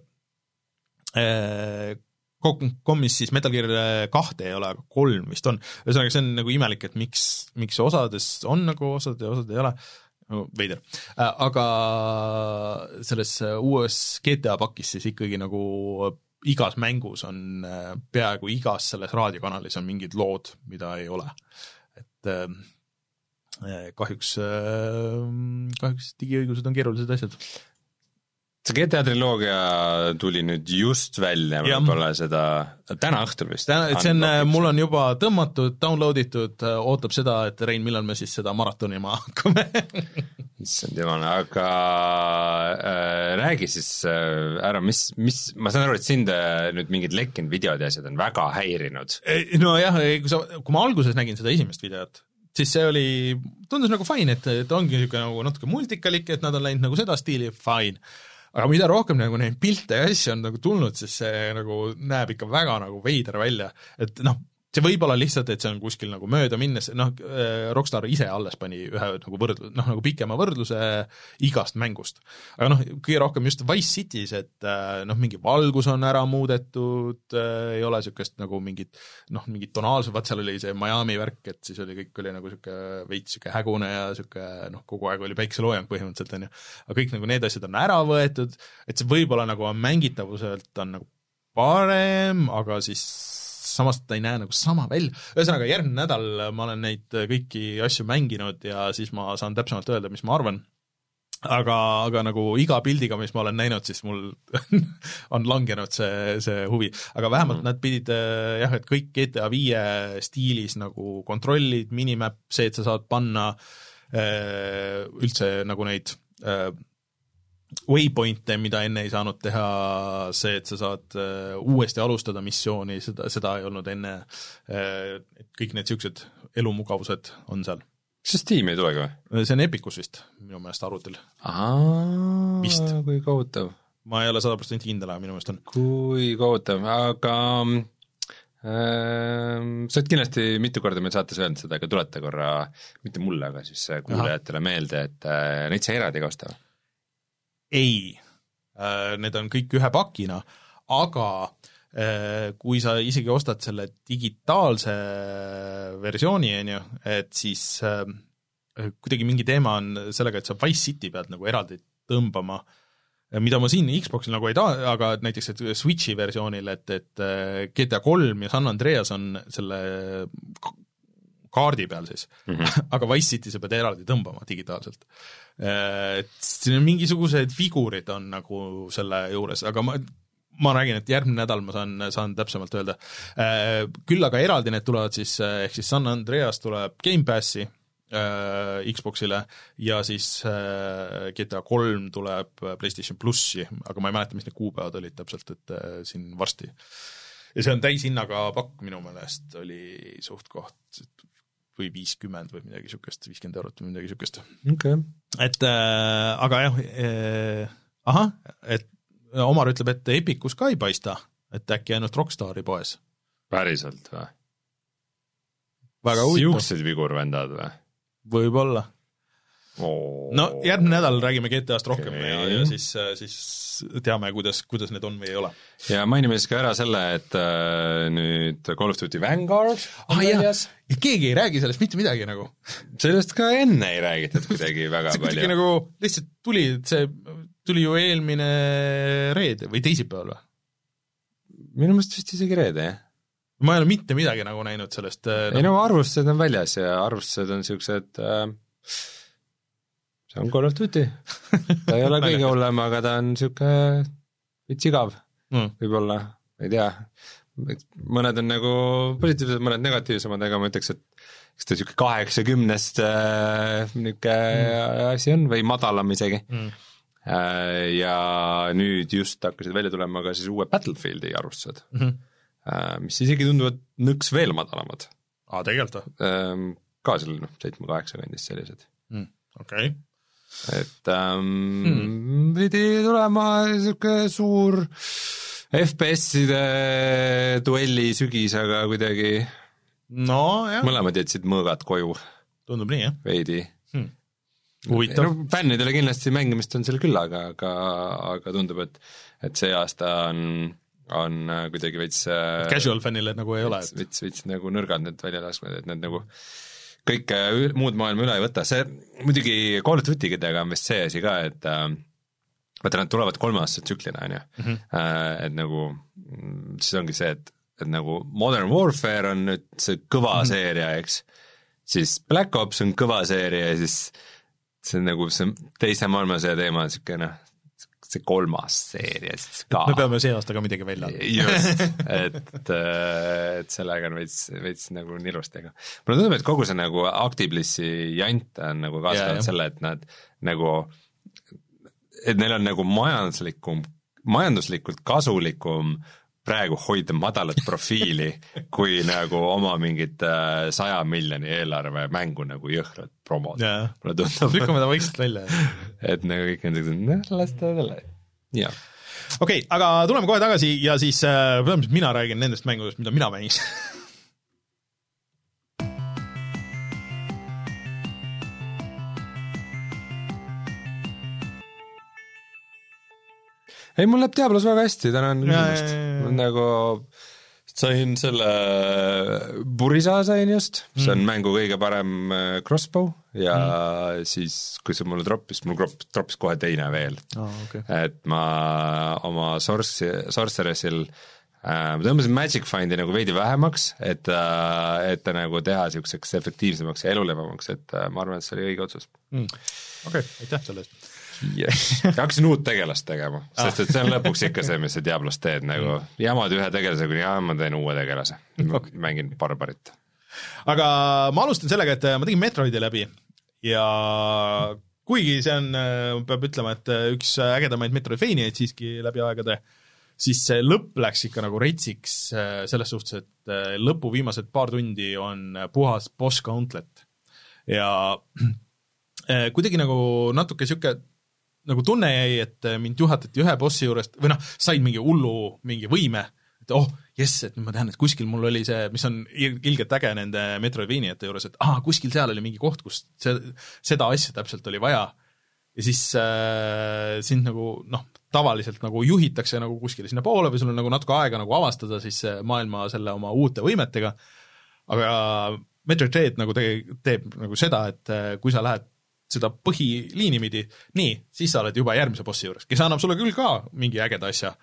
B: äh, Commis siis Metal Gear kahte ei ole, aga kolm vist on. ühesõnaga, see on nagu imelik, et miks, miks osades on nagu osad ja osad ei ole, no veider. Äh, aga selles uues GTA pakis siis ikkagi nagu igas mängus on, äh, peaaegu igas selles raadiokanalis on mingid lood, mida ei ole. et äh, kahjuks, kahjuks digiõigused on keerulised asjad
C: see GTA triloogia tuli nüüd just välja, võib-olla seda, täna õhtul vist?
B: see on, mul on juba tõmmatud, download itud, ootab seda, et Rein, millal me siis seda maratonima (laughs) hakkame
C: issand jumal, aga äh, räägi siis äh, ära, mis, mis, ma saan aru, et sind äh, nüüd mingid lekkinud videod ja asjad on väga häirinud.
B: nojah, kui sa, kui ma alguses nägin seda esimest videot, siis see oli, tundus nagu fine, et, et ongi niisugune nagu natuke multikalik, et nad on läinud nagu seda stiili, fine aga mida rohkem nagu neid pilte ja asju on nagu tulnud, siis see nagu näeb ikka väga nagu veider välja, et noh, see võib olla lihtsalt, et see on kuskil nagu mööda minnes, noh, äh, Rockstar ise alles pani ühe nagu võrd-, noh, nagu pikema võrdluse igast mängust. aga noh, kõige rohkem just Wise City's, et äh, noh, mingi valgus on ära muudetud, äh, ei ole niisugust nagu mingit noh, mingit tonaalsust, vaat seal oli see Miami värk, et siis oli, kõik oli nagu niisugune veits niisugune hägune ja niisugune noh, kogu aeg oli päikeseloojang põhimõtteliselt, on ju. aga kõik nagu need asjad on ära võetud, et see võib-olla nagu mängitavuselt on nagu parem, aga siis samas ta ei näe nagu sama välja, ühesõnaga järgmine nädal ma olen neid kõiki asju mänginud ja siis ma saan täpsemalt öelda, mis ma arvan aga, aga nagu iga pildiga, mis ma olen näinud, siis mul (laughs) on langenud see, see huvi. aga vähemalt mm. nad pidid jah, et kõik GTA viie stiilis nagu kontrollid, minimap, see, et sa saad panna äh, üldse nagu neid äh, waypoint'e, mida enne ei saanud teha, see, et sa saad uh, uuesti alustada missiooni, seda, seda ei olnud enne uh,, kõik need niisugused elumugavused on seal.
C: kas see Steam'i ei tulegi
B: või? see on Epicus vist, minu meelest arvutil.
C: vist. kui kohutav.
B: ma ei ole sada protsenti kindel, aga minu meelest on.
C: kui kohutav, aga ähm, sa oled kindlasti mitu korda meil saates öelnud seda, aga tuleta korra, mitte mulle, aga siis kuulajatele meelde, et äh, neid sai eraldi ka osta või?
B: Ei, äh, need on kõik ühe pakina, aga äh, kui sa isegi ostad selle digitaalse versiooni, on ju, et siis äh, kuidagi mingi teema on sellega, et sa Wise City pead nagu eraldi tõmbama, mida ma siin Xboxil nagu ei taha, aga näiteks et Switchi versioonil, et, et GTA kolm ja San Andreas on selle kaardi peal siis mm, -hmm. (laughs) aga Wise City sa pead eraldi tõmbama digitaalselt. Et siin on mingisugused vigurid on nagu selle juures, aga ma, ma räägin, et järgmine nädal ma saan, saan täpsemalt öelda. Küll aga eraldi need tulevad siis, ehk siis San Andreas tuleb Gamepassi äh, Xboxile ja siis äh, GTA kolm tuleb PlayStation plussi, aga ma ei mäleta, mis need kuupäevad olid täpselt, et äh, siin varsti. ja see on täishinnaga pakk minu meelest, oli suht-koht või viiskümmend või midagi niisugust, viiskümmend eurot või midagi niisugust.
C: okei okay..
B: et äh, aga jah äh,, ahah, et Omar ütleb, et Epicus ka ei paista, et äkki ainult Rockstari poes.
C: päriselt või?
B: väga huvitav.
C: siuksed vigurvendad või?
B: võib-olla. No järgmine nädal räägime GTA-st rohkem okay. ja, ja siis, siis teame, kuidas, kuidas need on või ei ole.
C: ja mainime siis ka ära selle, et äh, nüüd Call of Duty Vanguard on
B: ah,
C: väljas.
B: ja keegi ei räägi sellest mitte midagi nagu.
C: sellest ka enne ei räägitud kuidagi väga
B: see kuidagi
C: palju.
B: nagu lihtsalt tuli, see tuli ju eelmine reede või teisipäeval või?
C: minu meelest vist isegi reede, jah.
B: ma ei ole mitte midagi nagu näinud sellest äh,
C: ei no arvustused on väljas ja arvustused on siuksed äh, see on Call of Duty. ta ei ole kõige hullem, aga ta on sihuke veits igav
B: mm.
C: võib-olla, ei tea. mõned on nagu positiivsed, mõned negatiivsemad, aga ma ütleks, et eks ta sihuke kaheksakümnest äh, niisugune mm. asi on või madalam isegi
B: Mm.
C: äh, ja nüüd just hakkasid välja tulema ka siis uue Battlefieldi arvustused
B: Mm -hmm.
C: äh,, mis isegi tunduvad nõks veel madalamad
B: aa, tegelikult või
C: ähm, ka seal noh, seitsme-kaheksa kandis sellised
B: mm.? okei okay.
C: Et ähm, mm. pidi tulema niisugune suur FPS-ide duelli sügis, aga kuidagi
B: nojah,
C: mõlemad jätsid mõõgad koju.
B: Tundub nii, jah.
C: Veidi.
B: Hmm.. huvitav.
C: No fännidele kindlasti mängimist on seal küll, aga, aga, aga tundub, et et see aasta on, on äh, kuidagi veits äh,
B: casual fännile nagu ei ole,
C: veits,
B: et
C: veits, veits nagu nõrgad need välja laskmed, et need nagu kõike muud maailma üle ei võta, see muidugi Call of Duty dega on vist see asi ka, et äh, vaata, nad tulevad kolmeaastase tsüklina, on ju,
B: Mhm.
C: et nagu siis ongi see, et, et nagu Modern Warfare on nüüd see kõva mm -hmm. seeria, eks, siis Black Ops on kõva seeria ja siis see on nagu see teise maailmasõja teema on niisugune noh, see kolmas seeria siis ka.
B: me peame see aasta ka midagi välja andma.
C: just, (laughs) et, et sellega on veits, veits nagu nirust, aga mulle tundub, et kogu see nagu Actiblissi jant on nagu kaasa toonud selle, et nad nagu, et neil on nagu majanduslikum, majanduslikult kasulikum praegu hoida madalat profiili, kui nagu oma mingit äh, saja miljoni eelarve mängu nagu jõhkralt promoda.
B: jaa,
C: mulle tundub,
B: lükkame ta vaikselt välja. (laughs)
C: et nagu kõik on sellised, noh, las ta olla, jah.
B: okei okay,, aga tuleme kohe tagasi ja siis äh, mina räägin nendest mängudest, mida mina mängisin (laughs)
C: ei, mul läheb Diablos väga hästi, tänan
B: ja..
C: nagu sain selle Burisa sain just, see on mm. mängu kõige parem äh, crossbow ja mm. siis, kui see mulle troppis, mul tropp- troppis kohe teine veel
B: oh,. Okay.
C: et ma oma Sorc-, Sorceressil äh, ma tõmbasin Magic Findi nagu veidi vähemaks, et äh, et ta nagu teha niisuguseks efektiivsemaks ja elulevamaks, et äh, ma arvan, et see oli õige otsus
B: mm. okei okay,, aitäh selle eest
C: hakkasin uut tegelast tegema, sest et see on lõpuks ikka see, mis sa Diablos teed nagu, jamad ühe tegelase, kuni jaa, ma teen uue tegelase. Mängin barbarit.
B: aga ma alustan sellega, et äh, ma tegin Metroidi läbi ja kuigi see on, peab ütlema, et äh, üks ägedamaid Metroidvaniaid siiski läbi aegade, siis see lõpp läks ikka nagu retsiks äh, selles suhtes, et äh, lõpu viimased paar tundi on äh, puhas boss gauntlet. Ja äh, kuidagi nagu natuke sihuke nagu tunne jäi, et äh, mind juhatati ühe bossi juurest või noh, sain mingi hullu mingi võime, et oh, jess, et nüüd ma tean, et kuskil mul oli see, mis on il- ilgelt äge nende Metroidvaniate juures, et aa, kuskil seal oli mingi koht, kus see, seda asja täpselt oli vaja. ja siis äh, sind nagu noh, tavaliselt nagu juhitakse nagu kuskile sinnapoole või sul on nagu natuke aega nagu avastada siis äh, maailma selle oma uute võimetega, aga Metroid Dread nagu tege-, teeb nagu seda, et äh, kui sa lähed seda põhiliini pidi, nii, siis sa oled juba järgmise bossi juures, kes annab sulle küll ka mingi ägeda asja,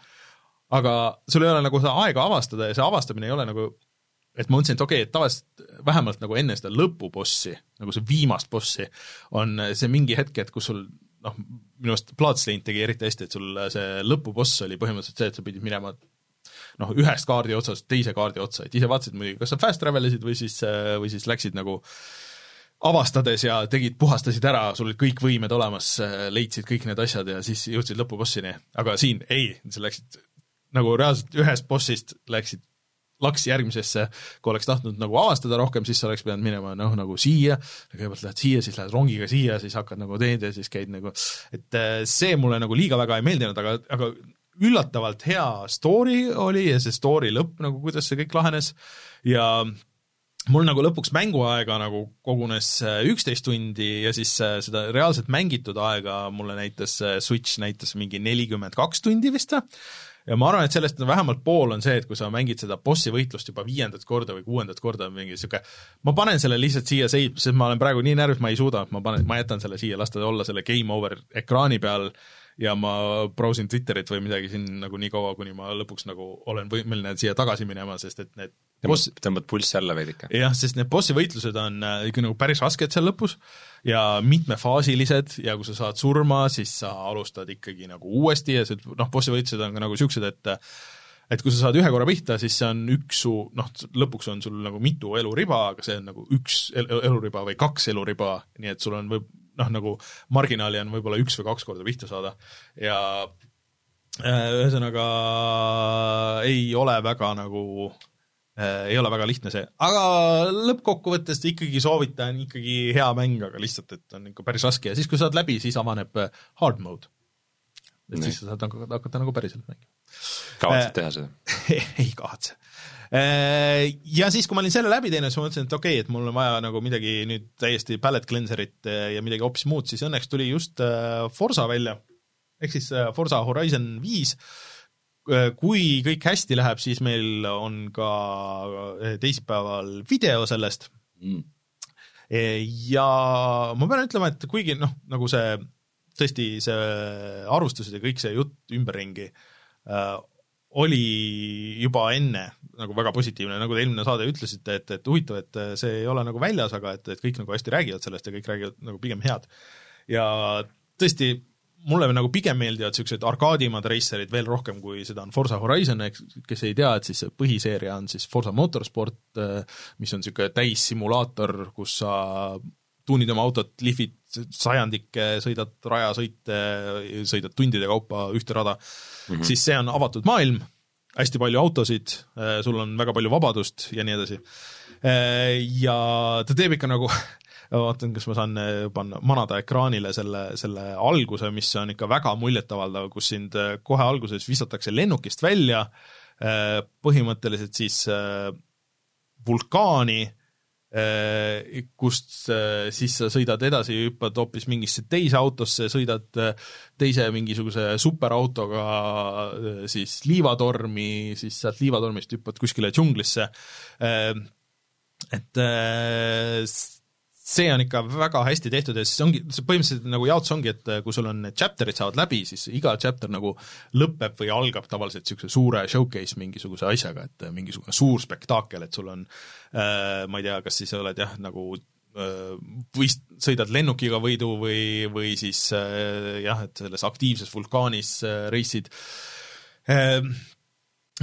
B: aga sul ei ole nagu seda aega avastada ja see avastamine ei ole nagu et ma mõtlesin, et okei okay,, et tavaliselt vähemalt nagu enne seda lõpubossi, nagu see viimast bossi, on see mingi hetk, et kus sul noh, minu arust Bloodstained tegi eriti hästi, et sul see lõpuboss oli põhimõtteliselt see, et sa pidid minema noh, ühest kaardi otsast teise kaardi otsa, et ise vaatasid muidugi, kas sa fast travel isid või siis, või siis läksid nagu avastades ja tegid, puhastasid ära, sul olid kõik võimed olemas, leidsid kõik need asjad ja siis jõudsid lõpubossini, aga siin ei, sa läksid nagu reaalselt ühest bossist läksid laks järgmisesse, kui oleks tahtnud nagu avastada rohkem, siis sa oleks pidanud minema noh, nagu siia, kõigepealt lähed siia, siis lähed rongiga siia, siis hakkad nagu teed ja siis käid nagu, et äh, see mulle nagu liiga väga ei meeldinud, aga, aga üllatavalt hea story oli ja see story lõpp nagu, kuidas see kõik lahenes. Ja mul nagu lõpuks mänguaega nagu kogunes äh, üksteist tundi ja siis äh, seda reaalselt mängitud aega mulle näitas Switch näitas mingi nelikümmend kaks tundi vist või ja ma arvan, et sellest vähemalt pool on see, et kui sa mängid seda bossi võitlust juba viiendat korda või kuuendat korda, mingi niisugune ma panen selle lihtsalt siia seip-, sest ma olen praegu nii närvis, ma ei suuda, ma panen, ma jätan selle siia, las ta olla selle game over ekraani peal ja ma browsin Twitterit või midagi siin nagu nii kaua, kuni ma lõpuks nagu olen võimeline siia tagasi minema, sest et need
C: boss... tõmbad pulssi alla veidike.
B: jah, sest need bossi võitlused on äh, ikka nagu päris rasked seal lõpus ja mitmefaasilised ja kui sa saad surma, siis sa alustad ikkagi nagu uuesti ja see noh, bossi võitlused on ka nagu niisugused, et et kui sa saad ühe korra pihta, siis see on üks su, noh, lõpuks on sul nagu mitu eluriba, aga see on nagu üks eluriba või kaks eluriba, nii et sul on võib-, noh, nagu marginaali on võib-olla üks või kaks korda pihta saada ja äh, ühesõnaga ei ole väga nagu äh, ei ole väga lihtne see, aga lõppkokkuvõttes ikkagi soovitan ikkagi hea mäng, aga lihtsalt, et on ikka päris raske. Ja siis, kui saad läbi, siis avaneb äh, hard mode. et nee. siis sa saad hakata, hakata nagu päriselt mängima.
C: kavatsed teha seda? (laughs)
B: ei kavatse. Äh, ja siis, kui ma olin selle läbi teinud, siis ma mõtlesin, et okei okay,, et mul on vaja nagu midagi nüüd täiesti palette cleanser'it äh, ja midagi hoopis muud, siis õnneks tuli just äh, Forsa välja, ehk siis Forsa Horizon viis, kui kõik hästi läheb, siis meil on ka teisipäeval video sellest mm. ja ma pean ütlema, et kuigi noh, nagu see tõesti see arvustused ja kõik see jutt ümberringi oli juba enne nagu väga positiivne, nagu te eelmine saade ütlesite, et, et huvitav, et see ei ole nagu väljas, aga et, et kõik nagu hästi räägivad sellest ja kõik räägivad nagu pigem head. ja tõesti, mulle nagu pigem meeldivad niisugused arkaadimad reiserid veel rohkem, kui seda on Forsa Horizon, eks, kes ei tea, et siis põhiseeria on siis Forsa Motorsport, mis on niisugune täissimulaator, kus sa tuunid oma autot, lihvid sajandikke, sõidad rajasõite, sõidad tundide kaupa ühte rada mm, -hmm. siis see on avatud maailm, hästi palju autosid, sul on väga palju vabadust ja nii edasi. Ja ta teeb ikka nagu (laughs) vaatan, kas ma saan panna, manada ekraanile selle, selle alguse, mis on ikka väga muljetavaldav, kus sind kohe alguses visatakse lennukist välja, põhimõtteliselt siis vulkaani Äh, kust äh, siis sa sõidad edasi, hüppad hoopis mingisse teise autosse, sõidad äh, teise mingisuguse superautoga siis liivatormi, siis sealt liivatormist hüppad kuskile džunglisse. et see on ikka väga hästi tehtud ja siis ongi, see põhimõtteliselt nagu jaotus ongi, et kui sul on need chapter'id saavad läbi, siis iga chapter nagu lõpeb või algab tavaliselt niisuguse suure showcase mingisuguse asjaga, et mingisugune suur spektaakel, et sul on äh, ma ei tea, kas siis oled jah, nagu või sõidad lennukiga võidu või, või siis jah, et selles aktiivses vulkaanis reisid. Äh,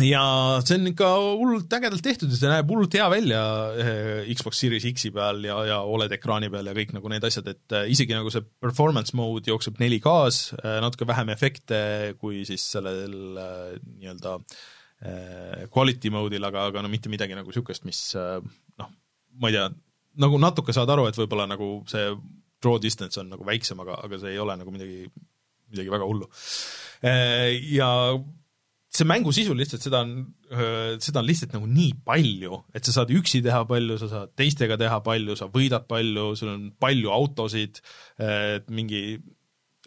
B: ja see on ikka hullult ägedalt tehtud ja see näeb hullult hea välja eh, Xbox Series X-i peal ja, ja Oled ekraani peal ja kõik nagu need asjad, et eh, isegi nagu see performance mode jookseb 4K-s, eh, natuke vähem efekte kui siis sellel nii-öelda quality mode'il, aga, aga no mitte midagi nagu niisugust, mis noh, ma ei tea, nagu natuke saad aru, et võib-olla nagu see draw distance on nagu väiksem, aga, aga see ei ole nagu midagi, midagi väga hullu. Ja see mängu sisu lihtsalt, seda on, seda on lihtsalt nagu nii palju, et sa saad üksi teha palju, sa saad teistega teha palju, sa võidad palju, sul on palju autosid, mingi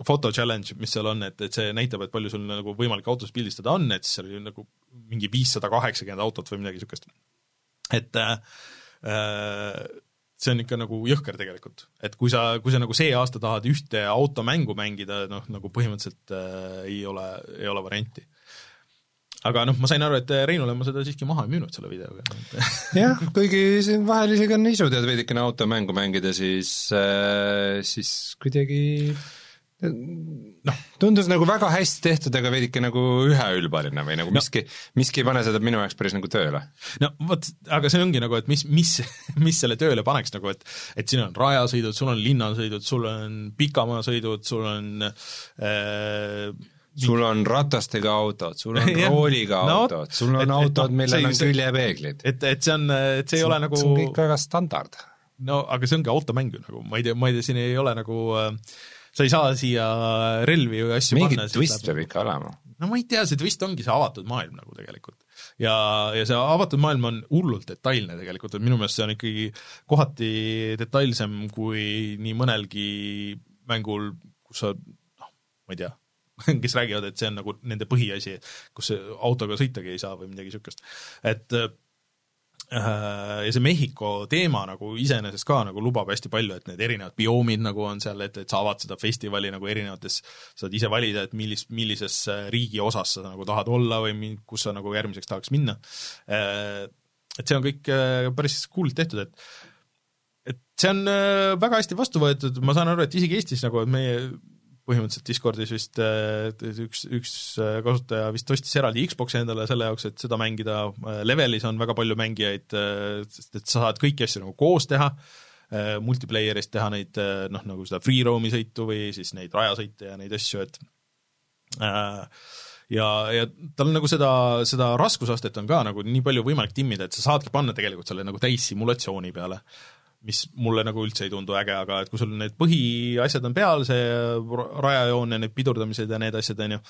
B: foto challenge, mis seal on, et, et see näitab, et palju sul nagu võimalik autos pildistada on, et siis seal oli nagu mingi viissada kaheksakümmend autot või midagi niisugust. et äh, see on ikka nagu jõhker tegelikult, et kui sa, kui sa nagu see aasta tahad ühte automängu mängida, noh, nagu põhimõtteliselt äh, ei ole, ei ole varianti aga noh, ma sain aru, et Reinule ma seda siiski maha ei müünud selle videoga (laughs)
C: jah, kuigi siin vahel isegi on isu tead veidikene automängu mängida, siis äh,, siis kuidagi noh, tundus nagu väga hästi tehtud, aga veidike nagu üheülbaline või nagu miski no., miski ei pane seda minu jaoks päris nagu tööle.
B: no vot, aga see ongi nagu, et mis, mis, mis selle tööle paneks nagu, et et siin on rajasõidud, sul on linnasõidud, sul on pikamaasõidud, sul on äh,
C: sul on ratastega autod, sul on (laughs) rooliga
B: No,
C: autod, sul on
B: et-
C: autod,
B: noh,
C: millel
B: see-
C: on
B: see-
C: küljepeeglid.
B: et, et see on, et see ei ole nagu
C: see on kõik väga standard.
B: no aga see ongi automäng ju nagu, ma ei tea, ma ei tea, siin ei ole nagu äh, sa ei saa siia relvi või asju
C: mingi
B: panna.
C: twist peab ikka olema.
B: no ma ei tea, see twist ongi see avatud maailm nagu tegelikult. ja, ja see avatud maailm on hullult detailne tegelikult, et minu meelest see on ikkagi kohati detailsem kui nii mõnelgi mängul, kus sa noh, ma ei tea, (laughs) kes räägivad, et see on nagu nende põhiasi, kus autoga sõitagi ei saa või midagi niisugust. et äh, ja see Mehhiko teema nagu iseenesest ka nagu lubab hästi palju, et need erinevad bioomid nagu on seal, et, et sa avad seda festivali nagu erinevates, saad ise valida, et millist, millises äh, riigi osas sa nagu tahad olla või kus sa nagu järgmiseks tahaks minna. Et see on kõik äh, päris cool'lt tehtud, et et see on äh, väga hästi vastu võetud, ma saan aru, et isegi Eestis nagu, et meie põhimõtteliselt Discordis vist äh, üks, üks äh, kasutaja vist ostis eraldi Xbox'i endale selle jaoks, et seda mängida, Levelis on väga palju mängijaid, sest et sa saad kõiki asju nagu koos teha, multiplayer'is teha neid äh, noh, nagu seda free roam'i sõitu või siis neid rajasõite ja neid asju, et äh, ja, ja tal on nagu seda, seda raskusastet on ka nagu nii palju võimalik timmida, et sa saadki panna tegelikult selle nagu täissimulatsiooni peale, mis mulle nagu üldse ei tundu äge, aga et kui sul need põhiasjad on peal, see ra- rajajoon ja need pidurdamised ja need asjad, on ju,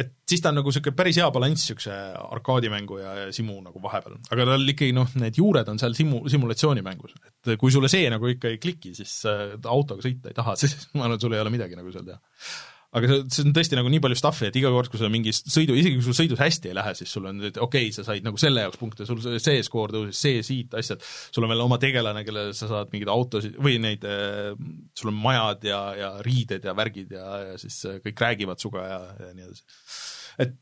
B: et siis ta on nagu niisugune päris hea balanss niisuguse arkaadimängu ja, ja simu nagu vahepeal, aga tal ikkagi noh, need juured on seal simu, simulatsioonimängus, et kui sulle see nagu ikka ei kliki, siis äh, autoga sõita ei taha, (laughs) siis ma arvan, et sul ei ole midagi nagu seal teha aga see, see on tõesti nagu nii palju stuff'i, et iga kord, kui sa mingi sõidu, isegi kui sul sõidus hästi ei lähe, siis sul on, et okei okay,, sa said nagu selle jaoks punkte, sul see- skoor tõusis, see siit asjad, sul on veel oma tegelane, kellele sa saad mingeid autosid või neid, sul on majad ja, ja riided ja värgid ja, ja siis äh, kõik räägivad sinuga ja, ja nii edasi. et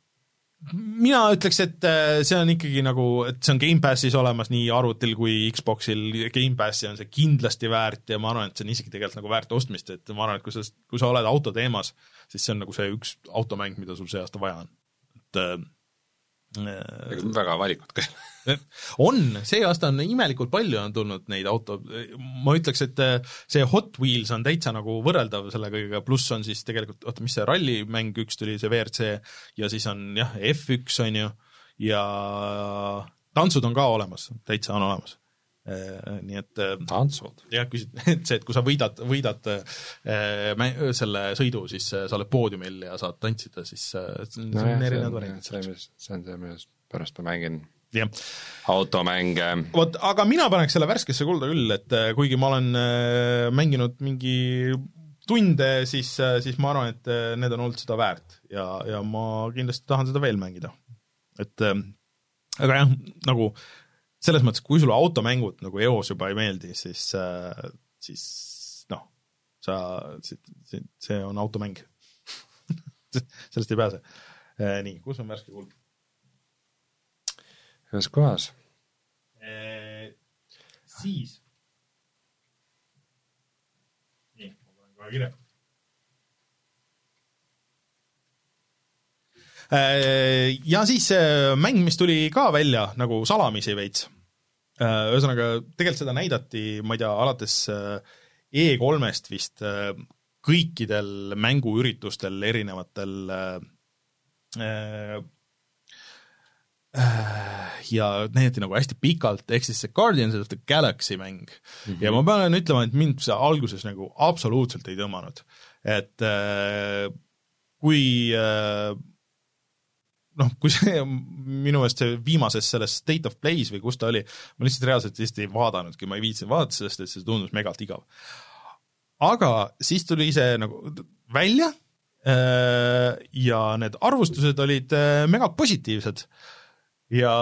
B: mina ütleks, et äh, see on ikkagi nagu, et see on Gamepassis olemas nii arvutil kui Xboxil, Gamepassi on see kindlasti väärt ja ma arvan, et see on isegi tegelikult nagu väärt ostmist, et ma arvan, et kui sa, kui sa oled auto teemas, siis see on nagu see üks automäng, mida sul see aasta vaja on. et äh,
C: ega väga valikut ka ei ole. (laughs)
B: on, see aasta on imelikult palju on tulnud neid auto, ma ütleks, et äh, see Hot Wheels on täitsa nagu võrreldav selle kõigega, pluss on siis tegelikult, oota, mis see rallimäng üks tuli, see WRC, ja siis on jah, F1 on ju, ja tantsud on ka olemas, täitsa on olemas. Nii et äh,
C: tantsud.
B: jah, küsid, (laughs) et see, et kui sa võidad, võidad äh, selle sõidu, siis äh, sa oled poodiumil ja saad tantsida, siis äh, see on, erinevad variandid
C: see on, see millest pärast ma mängin
B: jah
C: automänge.
B: vot, aga mina paneks selle värskesse kulda küll, et äh, kuigi ma olen äh, mänginud mingi tunde, siis, siis ma arvan, et äh, need on olnud seda väärt ja, ja ma kindlasti tahan seda veel mängida. et äh, aga jah, nagu selles mõttes, kui sulle automängud nagu eos juba ei meeldi, siis äh,, siis noh, sa, see, see on automäng (laughs) sellest ei pääse. nii, kus on värske kuld?
C: ühes kohas.
B: siis. nii, ma panen kohe kirja. Ja siis mäng, mis tuli ka välja nagu salamisi veits. ühesõnaga, tegelikult seda näidati, ma ei tea, alates E3-st vist kõikidel mänguüritustel erinevatel ja näidati nagu hästi pikalt, ehk siis see Guardians of the Galaxy mäng mm. -hmm. ja ma pean ütlema, et mind see alguses nagu absoluutselt ei tõmmanud. et äh, kui äh, noh, kui see minu meelest see viimases selles State of Play's või kus ta oli, ma lihtsalt reaalselt lihtsalt ei vaadanudki, ma ei viitsinud vaadata, sest et see tundus megalt igav. aga siis tuli see nagu välja ja need arvustused olid mega positiivsed ja,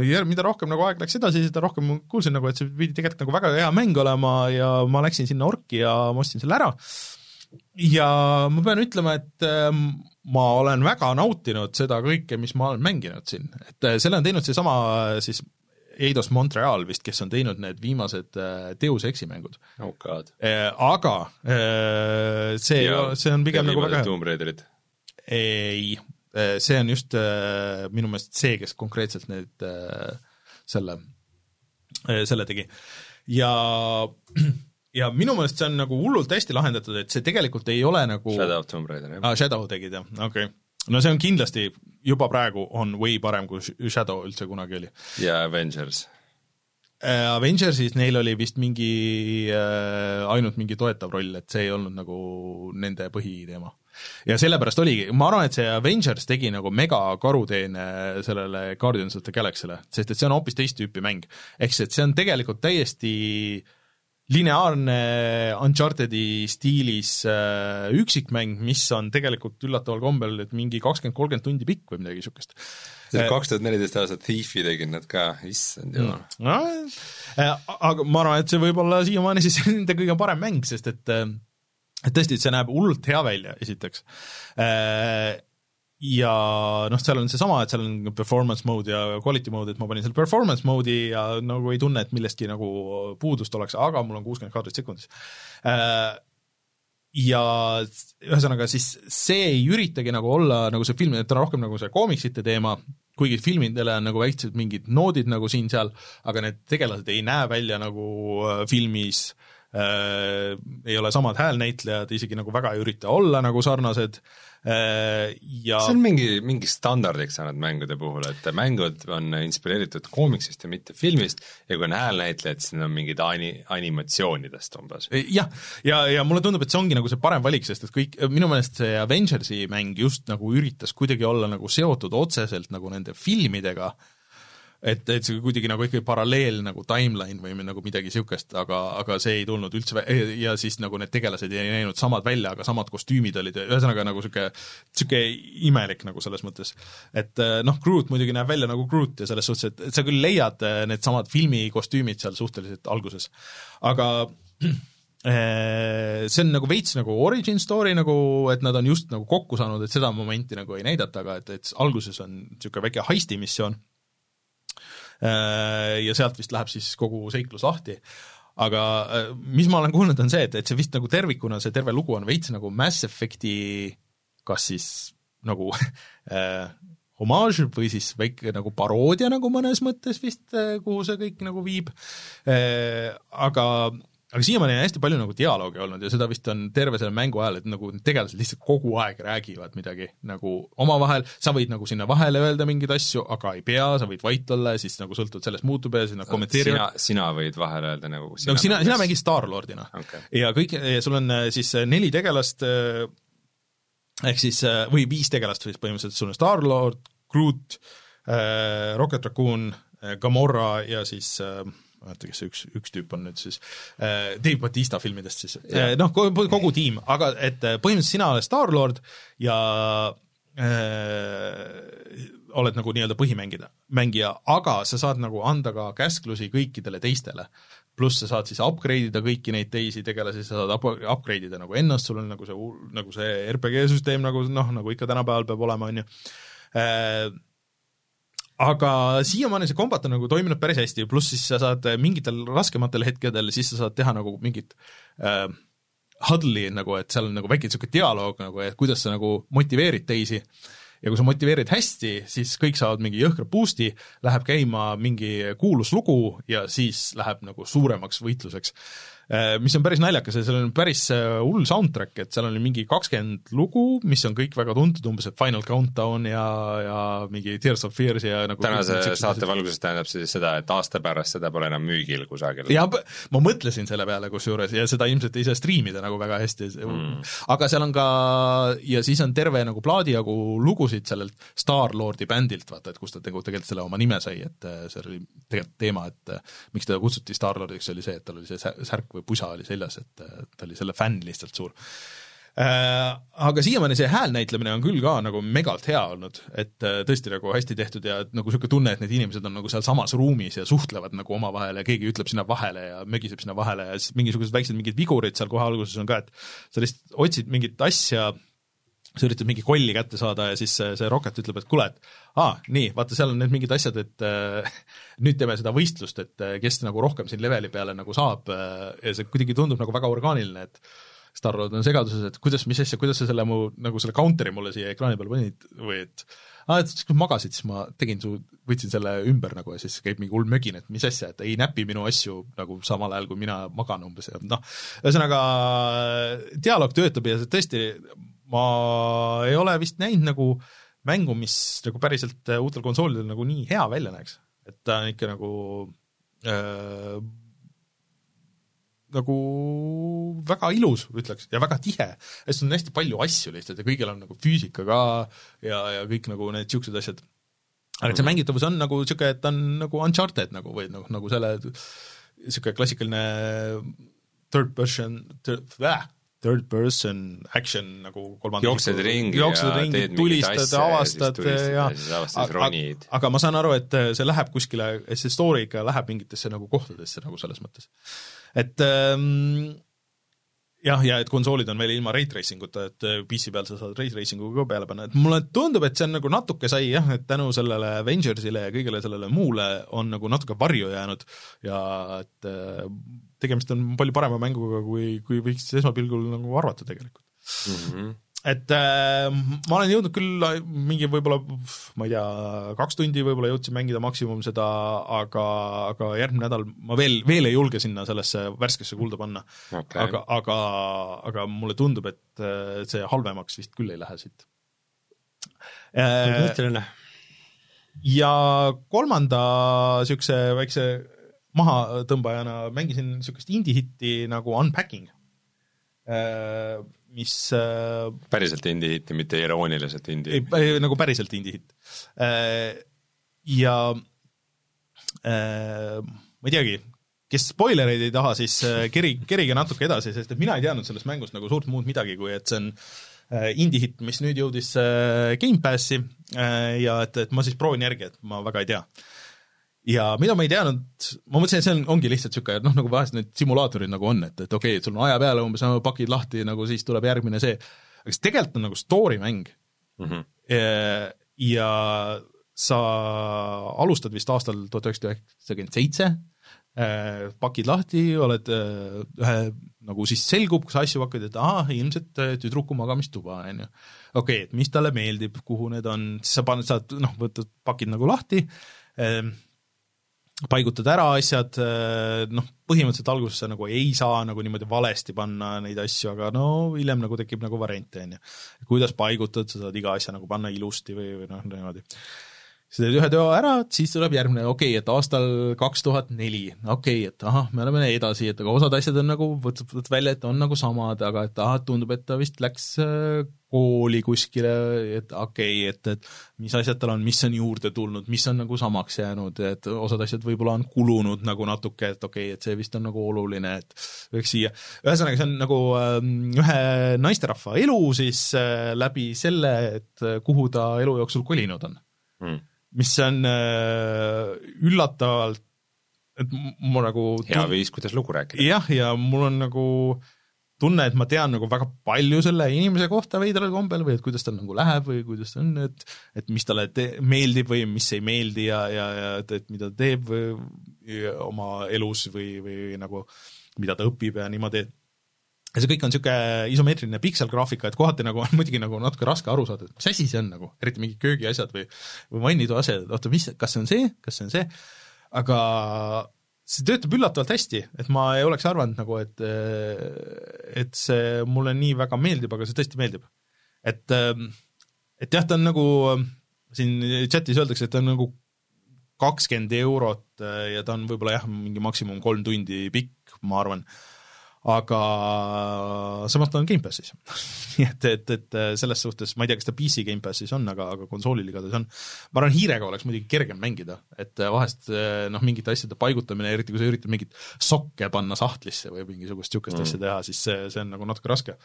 B: ja mida rohkem nagu aeg läks edasi, seda rohkem ma kuulsin nagu, et see pidi tegelikult nagu väga hea mäng olema ja ma läksin sinna orki ja ma ostsin selle ära. ja ma pean ütlema, et ähm, ma olen väga nautinud seda kõike, mis ma olen mänginud siin, et äh, selle on teinud seesama siis Eidos Montreal vist, kes on teinud need viimased äh, Deus Exi mängud
C: oh
B: äh,. aga äh, see, see on pigem nagu väga hea.
C: Tomb Raiderid.
B: ei see on just äh, minu meelest see, kes konkreetselt need äh, selle äh,, selle tegi. ja (clears throat) ja minu meelest see on nagu hullult hästi lahendatud, et see tegelikult ei ole nagu
C: Shadow of Tomb Raider, jah
B: ah,. Shadow tegid jah, okei okay. no see on kindlasti, juba praegu on way parem, kui Shadow üldse kunagi oli.
C: ja Avengers
B: äh, Avengersis neil oli vist mingi äh,, ainult mingi toetav roll, et see ei olnud nagu nende põhiteema. ja sellepärast oligi, ma arvan, et see Avengers tegi nagu mega karuteene sellele Guardians of the Galaxy'le, sest et see on hoopis teist tüüpi mäng. ehk siis, et see on tegelikult täiesti äh, lineaarne Unchartedi stiilis äh, üksikmäng, mis on tegelikult üllataval kombel, et mingi kakskümmend, kolmkümmend tundi pikk või midagi niisugust.
C: kaks tuhat neliteist aastat Thiefi tegid nad ka, issand jumal.
B: Mm.. no äh, aga ma arvan, et see võib olla siiamaani siis (laughs) nende kõige parem mäng, sest et et tõesti, see näeb hullult hea välja, esiteks. Äh, ja noh, seal on seesama, et seal on performance mode ja quality mode, et ma panin seal performance mode'i ja nagu ei tunne, et millestki nagu puudust oleks, aga mul on kuuskümmend kaadrit sekundis. Äh, ja ühesõnaga siis see ei üritagi nagu olla nagu see film, et on rohkem nagu see koomiksite teema, kuigi filmidele on nagu väiksed mingid noodid nagu siin-seal, aga need tegelased ei näe välja nagu äh, filmis äh,, ei ole samad häälnäitlejad, isegi nagu väga ei ürita olla nagu sarnased äh,, Äh, ja
C: see on mingi, mingi standardiks saanud mängude puhul, et mängud on inspireeritud koomiksist ja mitte filmist ja kui on häälnäitlejad, siis need on mingid ani-, animatsioonidest umbes.
B: jah, ja, ja, ja mulle tundub, et see ongi nagu see parem valik, sest et kõik, minu meelest see Avengersi mäng just nagu üritas kuidagi olla nagu seotud otseselt nagu nende filmidega et, et see kuidagi nagu ikkagi paralleel nagu timeline või nagu midagi niisugust, aga, aga see ei tulnud üldse ja siis nagu need tegelased ei näinud samad välja, aga samad kostüümid olid, ühesõnaga nagu niisugune, niisugune imelik nagu selles mõttes. et eh, noh, Groot muidugi näeb välja nagu Groot ja selles suhtes, et sa küll leiad eh, needsamad filmikostüümid seal suhteliselt alguses, aga eh, see on nagu veits nagu origin story nagu, et nad on just nagu kokku saanud, et seda momenti nagu ei näidata, aga et, et alguses on niisugune väike heisti missioon Äh, ja sealt vist läheb siis kogu seiklus lahti. Aga äh, mis ma olen kuulnud, on see, et, et see vist nagu tervikuna, see terve lugu on veits nagu Mass Effecti kas siis nagu (laughs) äh, homaaž või siis väike nagu paroodia nagu mõnes mõttes vist, äh, kuhu see kõik nagu viib. Äh,, aga aga siiamaani on hästi palju nagu dialoogi olnud ja seda vist on terve selle mängu ajal, et nagu tegelased lihtsalt kogu aeg räägivad midagi nagu omavahel, sa võid nagu sinna vahele öelda mingeid asju, aga ei pea, sa võid vait olla ja siis nagu sõltuvalt sellest muutub ja siis nad kommenteerivad.
C: sina, sina võid vahele öelda nagu
B: sina no sina, sina mängid Star-Lordina okay. ja kõik, sul on äh, siis äh, neli tegelast, äh, ehk siis, või viis tegelast siis põhimõtteliselt, sul on Star-Lord, Groot, Rocket Raccoon, Gamorra ja siis äh, mäleta, kes see üks, üks tüüp on nüüd siis. Äh,, Dave Batista filmidest siis äh,, noh, kogu tiim, aga et äh, põhimõtteliselt sina oled Star-Lord ja äh, oled nagu nii-öelda põhimängida, mängija, aga sa saad nagu anda ka käsklusi kõikidele teistele. pluss sa saad siis upgrade ida kõiki neid teisi tegelasi, sa saad up upgrade ida nagu ennast, sul on nagu see, nagu see RPG süsteem nagu noh, nagu ikka tänapäeval peab olema, on ju. Äh, aga siiamaani see kombat on nagu toiminud päris hästi, pluss siis sa saad mingitel raskematel hetkedel, siis sa saad teha nagu mingit äh, huddle'i nagu, et seal on nagu väike niisugune dialoog nagu, et kuidas sa nagu motiveerid teisi. Ja kui sa motiveerid hästi, siis kõik saavad mingi jõhkra boost'i, läheb käima mingi kuulus lugu ja siis läheb nagu suuremaks võitluseks mis on päris naljakas ja seal on päris äh, hull soundtrack, et seal on mingi kakskümmend lugu, mis on kõik väga tuntud, umbes et Final Countdown ja, ja mingi Tears of Fears ja nagu
C: tänase saate valguses tähendab see siis seda, et aasta pärast seda pole enam müügil kusagil?
B: jah, ma mõtlesin selle peale kusjuures ja seda ilmselt ei saa striimida nagu väga hästi mm., aga seal on ka, ja siis on terve nagu plaadi jagu lugusid sellelt Star-Lordi bändilt, vaata, et kust ta nagu tegelikult selle oma nime sai, et äh, see oli tegelikult teema, et miks teda kutsuti Star-Lordiks, oli see, et tal oli see särk või või pusa oli seljas, et ta oli selle fänn lihtsalt suur. Äh, aga siiamaani see häälnäitlemine on küll ka nagu megalt hea olnud, et äh, tõesti nagu hästi tehtud ja nagu niisugune tunne, et need inimesed on nagu sealsamas ruumis ja suhtlevad nagu omavahel ja keegi ütleb sinna vahele ja mögiseb sinna vahele ja siis mingisugused väiksed mingid vigurid seal kohe alguses on ka, et sa lihtsalt otsid mingit asja, sa üritad mingi kolli kätte saada ja siis see, see Rocket ütleb, et kuule, et aa, nii, vaata, seal on need mingid asjad, et äh, (laughs) nüüd teeme seda võistlust, et äh, kes nagu rohkem siin leveli peale nagu saab äh, ja see kuidagi tundub nagu väga orgaaniline, et Star-Lord on segaduses, et kuidas, mis asja, kuidas sa selle mu, nagu selle counter'i mulle siia ekraani peale panid või et aa, et siis kui magasid, siis ma tegin su, võtsin selle ümber nagu ja siis käib mingi hull mögin, et mis asja, et ei näpi minu asju nagu samal ajal, kui mina magan umbes ja noh, ühesõnaga dialoog töötab ja tõesti, ma ei ole vist näinud nagu mängu, mis nagu päriselt uutel konsoolidel nagu nii hea välja näeks, et ta on ikka nagu äh, nagu väga ilus, ütleks, ja väga tihe. sest on hästi palju asju lihtsalt ja kõigil on nagu füüsika ka ja, ja kõik nagu need niisugused asjad. aga et see mängitavus on nagu niisugune, et ta on nagu Uncharted nagu või noh, nagu selle niisugune klassikaline third person, third, third person action nagu kolmanda
C: jooksed ringi
B: jooksed
C: ja
B: ringi,
C: teed
B: tulistad,
C: asja
B: avastad
C: ja siis tulistad
B: ja
C: ja siis avastad ronid.
B: aga ma saan aru, et see läheb kuskile, see story ikka läheb mingitesse nagu kohtadesse nagu selles mõttes. et ähm, jah, ja et konsoolid on veel ilma ray tracing uta, et PC peal sa saad ray tracing'uga ka peale panna, et mulle tundub, et see on nagu natuke sai jah, et tänu sellele Avengersile ja kõigele sellele muule on nagu natuke varju jäänud ja et äh, tegemist on palju parema mänguga, kui, kui võiks esmapilgul nagu arvata tegelikult
C: mm. -hmm.
B: Et äh, ma olen jõudnud küll mingi võib-olla, ma ei tea, kaks tundi võib-olla jõudsin mängida maksimum seda, aga, aga järgmine nädal ma veel, veel ei julge sinna sellesse värskesse kulda panna
C: okay.
B: aga, aga, aga mulle tundub, et äh, see halvemaks vist küll ei lähe siit.
C: mõtteline.
B: ja kolmanda niisuguse väikse mahatõmbajana mängisin niisugust indie-hitti nagu Unpacking, mis
C: päriselt indie-hitti, mitte irooniliselt indie?
B: ei, nagu päriselt indie-hitt. Ja ma ei teagi, kes spoilereid ei taha, siis keri, kerige natuke edasi, sest et mina ei teadnud sellest mängust nagu suurt muud midagi, kui et see on indie-hitt, mis nüüd jõudis Gamepassi ja et, et ma siis proovin järgi, et ma väga ei tea ja mida ma ei teadnud, ma mõtlesin, et see on, ongi lihtsalt niisugune noh, nagu vahest need simulaatorid nagu on, et, et okei okay,, sul on aja peale umbes, pakid lahti nagu siis tuleb järgmine see, aga see tegelikult on nagu story mäng
C: mm. -hmm.
B: ja sa alustad vist aastal tuhat üheksasada üheksakümmend seitse, pakid lahti, oled ühe, nagu siis selgub, kus asju hakkad, et ahah, ilmselt tüdruku magamistuba, on ju. okei okay,, et mis talle meeldib, kuhu need on, siis sa paned, saad noh, võtad pakid nagu lahti, paigutad ära asjad, noh, põhimõtteliselt alguses sa nagu ei saa nagu niimoodi valesti panna neid asju, aga no hiljem nagu tekib nagu variante, on ju. kuidas paigutad, sa saad iga asja nagu panna ilusti või, või noh, niimoodi. Sa teed ühe teo ära, siis tuleb järgmine, okei okay,, et aastal kaks tuhat neli, okei okay,, et ahah, me oleme edasi, et aga osad asjad on nagu, võtad, välja, et on nagu samad, aga et ahah, tundub, et ta vist läks kooli kuskile, et okei okay,, et, et mis asjad tal on, mis on juurde tulnud, mis on nagu samaks jäänud, et osad asjad võib-olla on kulunud nagu natuke, et okei okay,, et see vist on nagu oluline, et võiks siia, ühesõnaga, see on nagu äh, ühe naisterahva elu siis äh, läbi selle, et kuhu ta elu jooksul kolinud on.
C: Mm.
B: Mis on äh, üllatavalt, et ma nagu
C: hea viis, kuidas lugu rääkida.
B: jah, ja mul on nagu tunne, et ma tean nagu väga palju selle inimese kohta veidral kombel või et kuidas tal nagu läheb või kuidas on, et et mis talle te-, meeldib või mis ei meeldi ja, ja, ja et, et mida ta teeb või, oma elus või, või nagu mida ta õpib ja niimoodi, ja see kõik on niisugune isomeetriline pikselgraafika, et kohati nagu on (laughs) muidugi nagu natuke raske aru saada, et mis asi see on nagu, eriti mingid köögiasjad või või vannitoa asjad, et oota, mis, kas see on see, kas see on see, aga see töötab üllatavalt hästi, et ma ei oleks arvanud nagu, et et see mulle nii väga meeldib, aga see tõesti meeldib. et, et jah, ta on nagu, siin chatis öeldakse, et ta on nagu kakskümmend eurot ja ta on võib-olla jah, mingi maksimum kolm tundi pikk, ma arvan aga samas ta on Gamepassis (laughs) nii et, et, et selles suhtes, ma ei tea, kas ta PC Gamepassis on, aga, aga konsoolil igatahes on. ma arvan, hiirega oleks muidugi kergem mängida, et vahest noh, mingite asjade paigutamine, eriti kui sa üritad mingit sokke panna sahtlisse või mingisugust niisugust mm. asja teha, siis see, see on nagu natuke raske.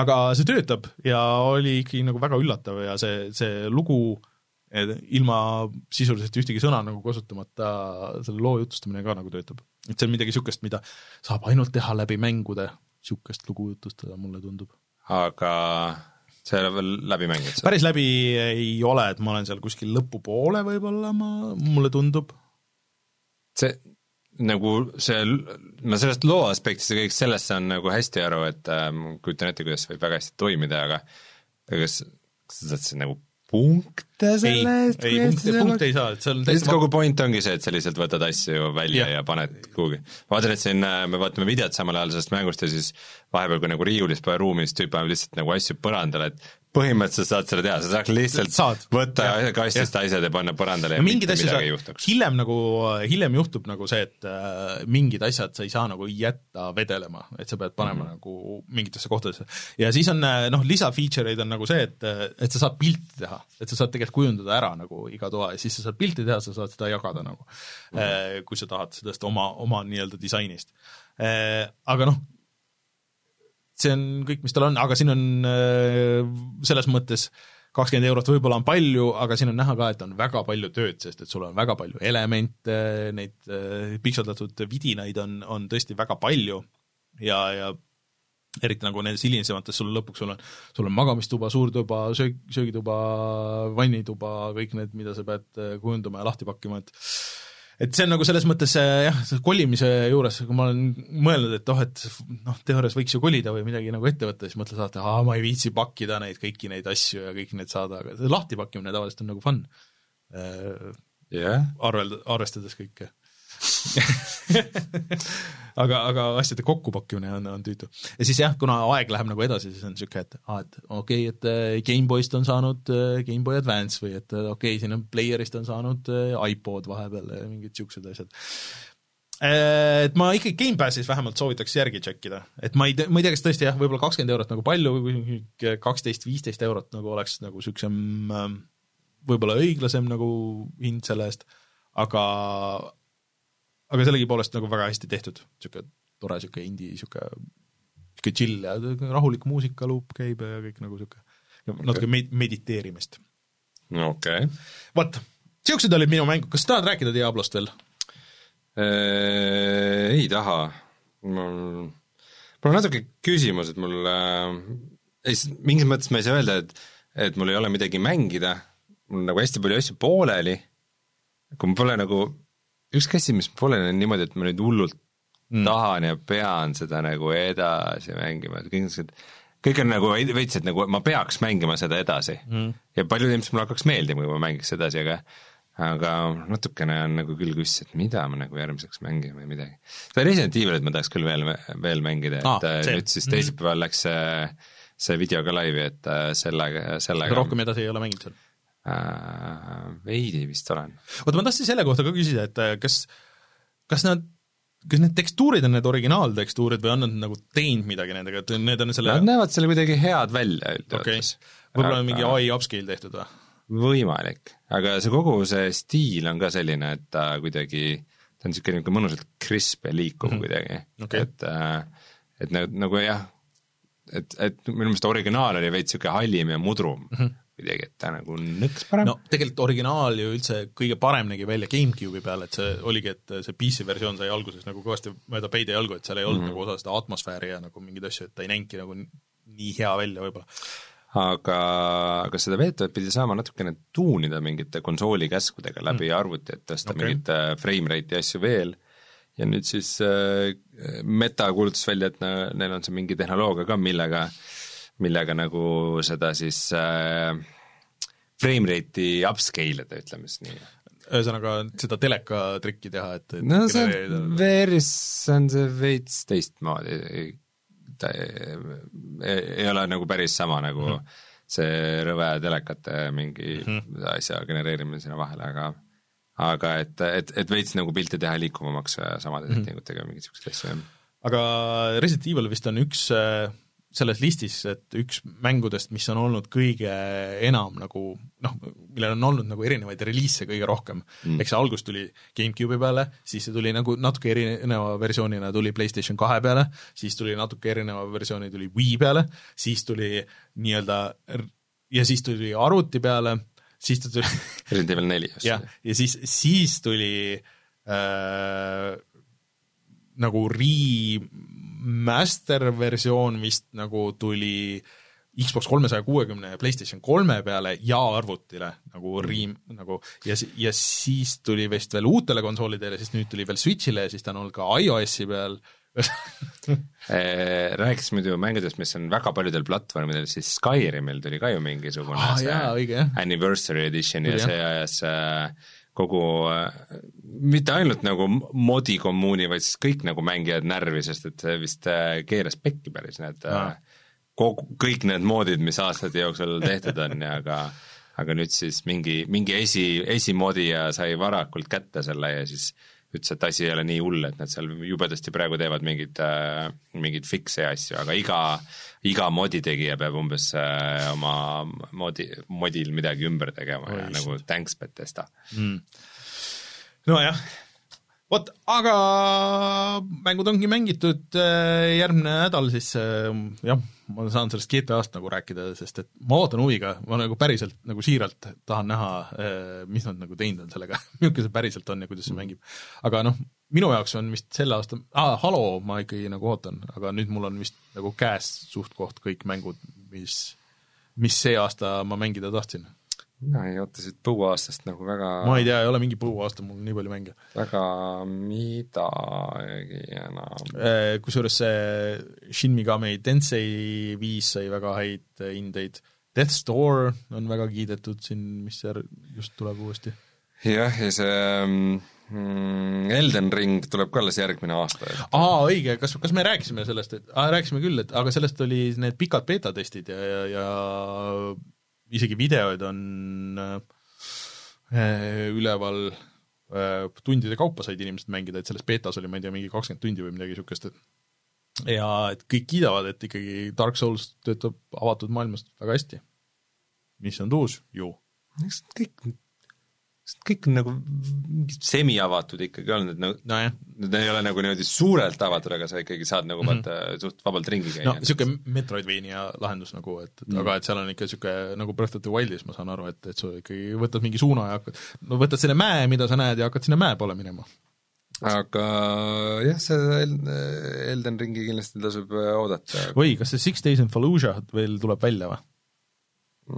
B: aga see töötab ja oli ikkagi nagu väga üllatav ja see, see lugu ilma sisuliselt ühtegi sõna nagu kasutamata selle loo jutustamine ka nagu töötab et see on midagi niisugust, mida saab ainult teha läbi mängude, niisugust lugu jutustada, mulle tundub.
C: aga sa ei ole veel läbi mänginud seda?
B: päris läbi ei ole, et ma olen seal kuskil lõpupoole võib-olla, ma, mulle tundub.
C: see, nagu see ma sellest loo aspektist ja kõigest sellest saan nagu hästi aru, et äh, kujutan ette, kuidas võib väga hästi toimida, aga aga kas, kas sa saad siis nagu punkte
B: ei,
C: selle eest?
B: ei punkte, punkte ei saa, et seal on
C: lihtsalt kogu point ongi see, et sa lihtsalt võtad asju välja ja, ja paned kuhugi. vaatan, et siin äh, me vaatame videot samal ajal sellest mängust ja siis vahepeal, kui nagu riiulis pole ruumi, siis tüüp paneb lihtsalt nagu asju põrandale, et põhimõtteliselt saad seda teha, sa saaks lihtsalt
B: Saad.
C: võtta
B: Jah.
C: kastist asjad ja panna põrandale ja
B: no
C: mitte
B: mingeid asju
C: midagi ei
B: sa
C: juhtuks.
B: hiljem nagu, hiljem juhtub nagu see, et äh, mingid asjad sa ei saa nagu jätta vedelema, et sa pead panema mm -hmm. nagu mingitesse kohtadesse. ja siis on äh, noh, lisa-feature eid on nagu see, et, et sa saad pilti teha, et sa saad tegelikult kujundada ära nagu iga toa ja siis sa saad pilti teha, sa saad seda jagada nagu mm, -hmm. kui sa tahad sellest oma, oma nii-öelda disainist. aga noh, see on kõik, mis tal on, aga siin on äh, selles mõttes kakskümmend eurot võib-olla on palju, aga siin on näha ka, et on väga palju tööd, sest et sul on väga palju elemente, neid äh, pikseldatud vidinaid on, on tõesti väga palju. Ja, ja eriti nagu nendes hilisemates sul lõpuks sul on, sul on magamistuba, suurtuba, söög, söögituba, vannituba, kõik need, mida sa pead äh, kujundama ja lahti pakkima, et et see on nagu selles mõttes äh, jah, kolimise juures, kui ma olen mõelnud, et oh, et noh, teoorias võiks ju kolida või midagi nagu ette võtta, siis mõtled alati, aa, ma ei viitsi pakkida neid kõiki neid asju ja kõiki neid saada, aga see lahti pakkimine tavaliselt on nagu fun.
C: jah,
B: arvel-, arvestades kõike (laughs) aga, aga asjade kokkupakkimine on, on tüütu. ja siis jah, kuna aeg läheb nagu edasi, siis on niisugune, et aa, et okei okay,, et äh, GameBoyst on saanud äh, GameBoy Advance või et äh, okei okay,, siin on Playerist on saanud iPod vahepeal ja mingid niisugused asjad. Et ma ikkagi Gamepassis vähemalt soovitaks järgi tšekkida, et ma ei tea, ma ei tea, kas tõesti jah, võib-olla kakskümmend eurot nagu palju, kaksteist, viisteist eurot nagu oleks nagu niisugusem ähm, võib-olla õiglasem nagu hind selle eest, aga aga sellegipoolest nagu väga hästi tehtud, niisugune tore niisugune indie, niisugune niisugune chill ja rahulik muusikaluup käib ja kõik nagu niisugune natuke med-, mediteerimist.
C: okei.
B: Vot, niisugused olid minu mängud, kas sa tahad rääkida Diablost veel?
C: Äh, ei taha, mul, mul on natuke küsimus, et mul äh, ei, mingis mõttes ma ei saa öelda, et et mul ei ole midagi mängida, mul on nagu hästi palju asju pooleli, kui mul pole nagu ükski asi, mis on niimoodi, et ma nüüd hullult mm. tahan ja pean seda nagu edasi mängima, et kõik niisugused kõik on nagu veits, et nagu ma peaks mängima seda edasi mm. ja paljud ilmselt mulle hakkaks meeldima, kui ma mängiks edasi, aga aga natukene on nagu küll kuss, et mida ma nagu järgmiseks mängin või midagi. seda Resident Evilit ma tahaks küll veel, veel mängida, et ah,
B: see.
C: nüüd siis teisipäeval läks see, see video ka laivi, et äh, sellega, sellega
B: rohkem edasi ei ole mänginud seal?
C: Äh, veidi vist olen.
B: oota, ma tahtsin selle kohta ka küsida, et äh, kas, kas nad kas need tekstuurid on need originaaltekstuurid või on nad nagu teinud midagi nendega, et need on selle
C: Nad näevad selle kuidagi head välja
B: okei
C: üldjoontes
B: okay., võib-olla on mingi ai upscale tehtud või?
C: võimalik, aga see kogu see stiil on ka selline, et ta kuidagi, ta on niisugune niisugune mõnusalt krisp ja liikuv mm -hmm. kuidagi
B: Okei.
C: et äh, et nagu, nagu jah, et, et minu meelest originaal oli veits niisugune hallim ja mudrum mm -hmm. kuidagi, et ta nagu nõks parem
B: no tegelikult originaal ju üldse kõige parem nägi välja GameCube'i peal, et see oligi, et see PC versioon sai alguses nagu kõvasti mööda peide jalgu, et seal ei olnud mm -hmm. nagu osa seda atmosfääri ja nagu mingeid asju, et ta ei näinudki nagu nii hea välja võib-olla.
C: aga, aga seda veetavat pidi saama natukene tuunida mingite konsooli käskudega läbi mm. arvuti, et tõsta okay. mingit äh, frame rate'i asju veel ja nüüd siis äh, Meta kuulutas välja, et ne- neil on see mingi tehnoloogia ka, millega, millega nagu seda siis äh, frame rate'i upscale ida, ütleme siis nii.
B: ühesõnaga seda teleka trikki teha, et et
C: no see
B: genereerida-
C: VR-is on see veits teistmoodi, ta ei, ei ole nagu päris sama nagu mm -hmm. see rõve telekate mingi mm -hmm. asja genereerimine sinna vahele, aga aga et, et, et veits nagu pilte teha liikuvamaks samade settingutega mm -hmm. mingeid niisuguseid asju, jah.
B: aga Resident Evil vist on üks äh, selles listis, et üks mängudest, mis on olnud kõige enam nagu noh, millel on olnud nagu erinevaid reliise kõige rohkem mm., eks see algus tuli GameCube'i peale, siis see tuli nagu natuke erineva versioonina tuli PlayStation kahe peale, siis tuli natuke erineva versiooni tuli Wii peale, siis tuli nii-öelda ja siis tuli arvuti peale, siis ta tuli (laughs)
C: Resident Evil neli just
B: jah, ja siis, siis tuli äh, nagu remaster versioon vist nagu tuli Xbox kolmesaja kuuekümne ja PlayStation kolme peale ja arvutile nagu riim, nagu ja, ja siis tuli vist veel uutele konsoolidele, siis nüüd tuli veel Switch'ile ja siis ta on olnud ka iOS-i peal (laughs)
C: rääkis muidu mängudest, mis on väga paljudel platvormidel, siis Skyrimil tuli ka ju mingisugune
B: ah, see jaa, õige, jah.
C: anniversary edition ja see ajas äh, kogu äh,, mitte ainult nagu modi kommuuni, vaid siis kõik nagu mängijad närvi, sest et see vist äh, keeras pekki päris need ah. kogu, kõik need moodid, mis aastate jooksul tehtud on ja aga aga nüüd siis mingi, mingi esi, esimodija sai varakult kätte selle ja siis äh, ütles, et asi ei ole nii hull, et nad seal jubedasti praegu teevad mingeid äh,, mingeid fiks'e ja asju, aga iga, iga modi tegija peab umbes äh, oma modi, modil midagi ümber tegema oh, ja just. nagu thanks Betesta mm..
B: nojah, vot, aga mängud ongi mängitud, äh, järgmine nädal siis äh, jah ma saan sellest GTA-st nagu rääkida, sest et ma ootan huviga, ma nagu päriselt nagu siiralt tahan näha, eh, mis nad nagu teinud on sellega (laughs) milline see päriselt on ja kuidas see mängib. aga noh, minu jaoks on vist selle aasta ah,, Halo ma ikkagi nagu ootan, aga nüüd mul on vist nagu käes suht-koht kõik mängud, mis, mis see aasta ma mängida tahtsin
C: mina ei oota siit põuaastast nagu väga
B: ma ei tea, ei ole mingi põuaasta, mul on nii palju mänge.
C: väga midagi enam.
B: Äh, kusjuures see Shin Megami Tensei viis sai väga häid hindeid, Death Store on väga kiidetud siin, mis just tuleb uuesti.
C: jah, ja see mm, Elden Ring tuleb ka alles järgmine aasta.
B: aa, õige, kas, kas me rääkisime sellest, et, rääkisime küll, et aga sellest oli need pikad beeta-testid ja, ja, ja isegi videoid on äh, üleval äh, tundide kaupa said inimesed mängida, et selles betas oli, ma ei tea, mingi kakskümmend tundi või midagi niisugust, et ja et kõik kiidavad, et ikkagi Dark Souls töötab avatud maailmas väga hästi. mis on tuus ju?
C: eks kõik sest kõik on nagu semi-avatud ikkagi olnud, et nagu
B: no,
C: need ei ole nagu niimoodi suurelt avatud, aga sa ikkagi saad nagu vaata mm -hmm. suht vabalt ringi käia.
B: no niisugune Metroidvania lahendus nagu, et, et mm. aga et seal on ikka niisugune nagu Breath of the Wildis ma saan aru, et, et sa ikkagi võtad mingi suuna ja hakkad, no võtad selle mäe, mida sa näed ja hakkad sinna mäe poole minema.
C: aga jah, see Elden Ringi kindlasti tasub äh, oodata.
B: või kas see Six Days in Fallujah veel tuleb välja või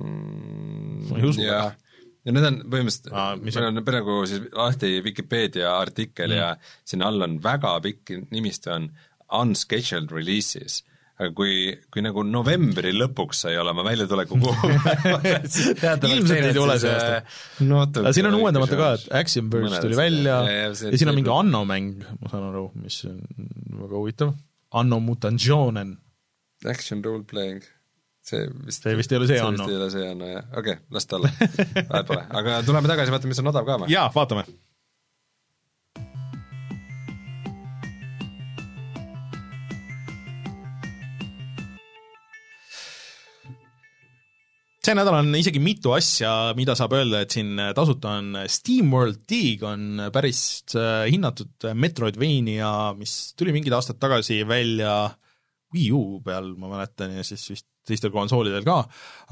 C: mm,? ma ei usu väga ja need on põhimõtteliselt, meil on praegu siis lahti Vikipeedia artikkel mm. ja sinna all on väga pikk nimistu on unscheduled releases aga kui, kui nagu novembri lõpuks sai olema väljatuleku kuupäev (laughs)
B: ilmselt ei tule see aasta. aga siin on uuendamata ka, et Axionverse tuli välja ja, ja, ja siin on mingi Anno mäng, ma saan aru, mis on väga huvitav, Anno Mutantionen.
C: Action role playing see vist
B: see vist ei ole see Anno.
C: see vist ei ole see Anno, jah, okei okay,, las ta olla vahet pole, aga tuleme tagasi, vaatame, mis on odav ka või?
B: jaa, vaatame. see nädal on isegi mitu asja, mida saab öelda, et siin tasuta on SteamWorld Dig on päris äh, hinnatud Metroidvania, mis tuli mingid aastad tagasi välja Wii U peal, ma mäletan, ja siis vist teistel konsoolidel ka,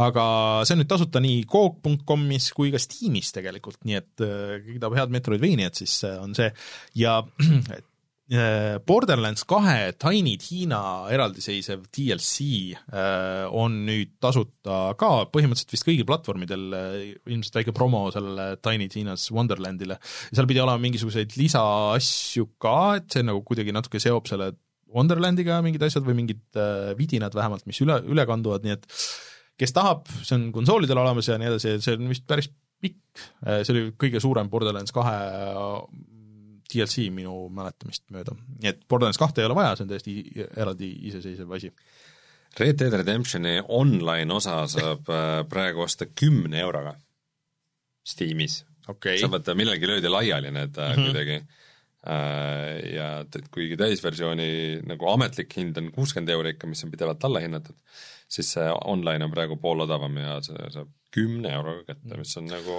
B: aga see on nüüd tasuta nii Coop.comis kui ka Steamis tegelikult, nii et äh, keegi tahab head Metroidvaniat, siis äh, on see ja (clears throat) äh, Borderlands kahe Tiny Tina eraldiseisev DLC on nüüd tasuta ka põhimõtteliselt vist kõigil platvormidel, ilmselt väike promo sellele Tiny Tinas Wonderlandile. seal pidi olema mingisuguseid lisaasju ka, et see nagu kuidagi natuke seob selle Wonderlandiga mingid asjad või mingid äh, vidinad vähemalt, mis üle, üle kanduvad, nii et kes tahab, see on konsoolidel olemas ja nii edasi, see on vist päris pikk, äh, see oli kõige suurem Borderlands kahe äh, DLC minu mäletamist mööda. nii et Borderlands kahte ei ole vaja, see on täiesti eraldi iseseisev asi.
C: Red Dead Redemptioni online osa saab praegu osta kümne euroga Steamis
B: okay..
C: sa vaata, millalgi löödi laiali need mm -hmm. kuidagi ja et kuigi täisversiooni nagu ametlik hind on kuuskümmend euri ikka, mis on pidevalt alla hinnatud, siis see online on praegu pool odavam ja see saab kümne euroga kätte, mis on nagu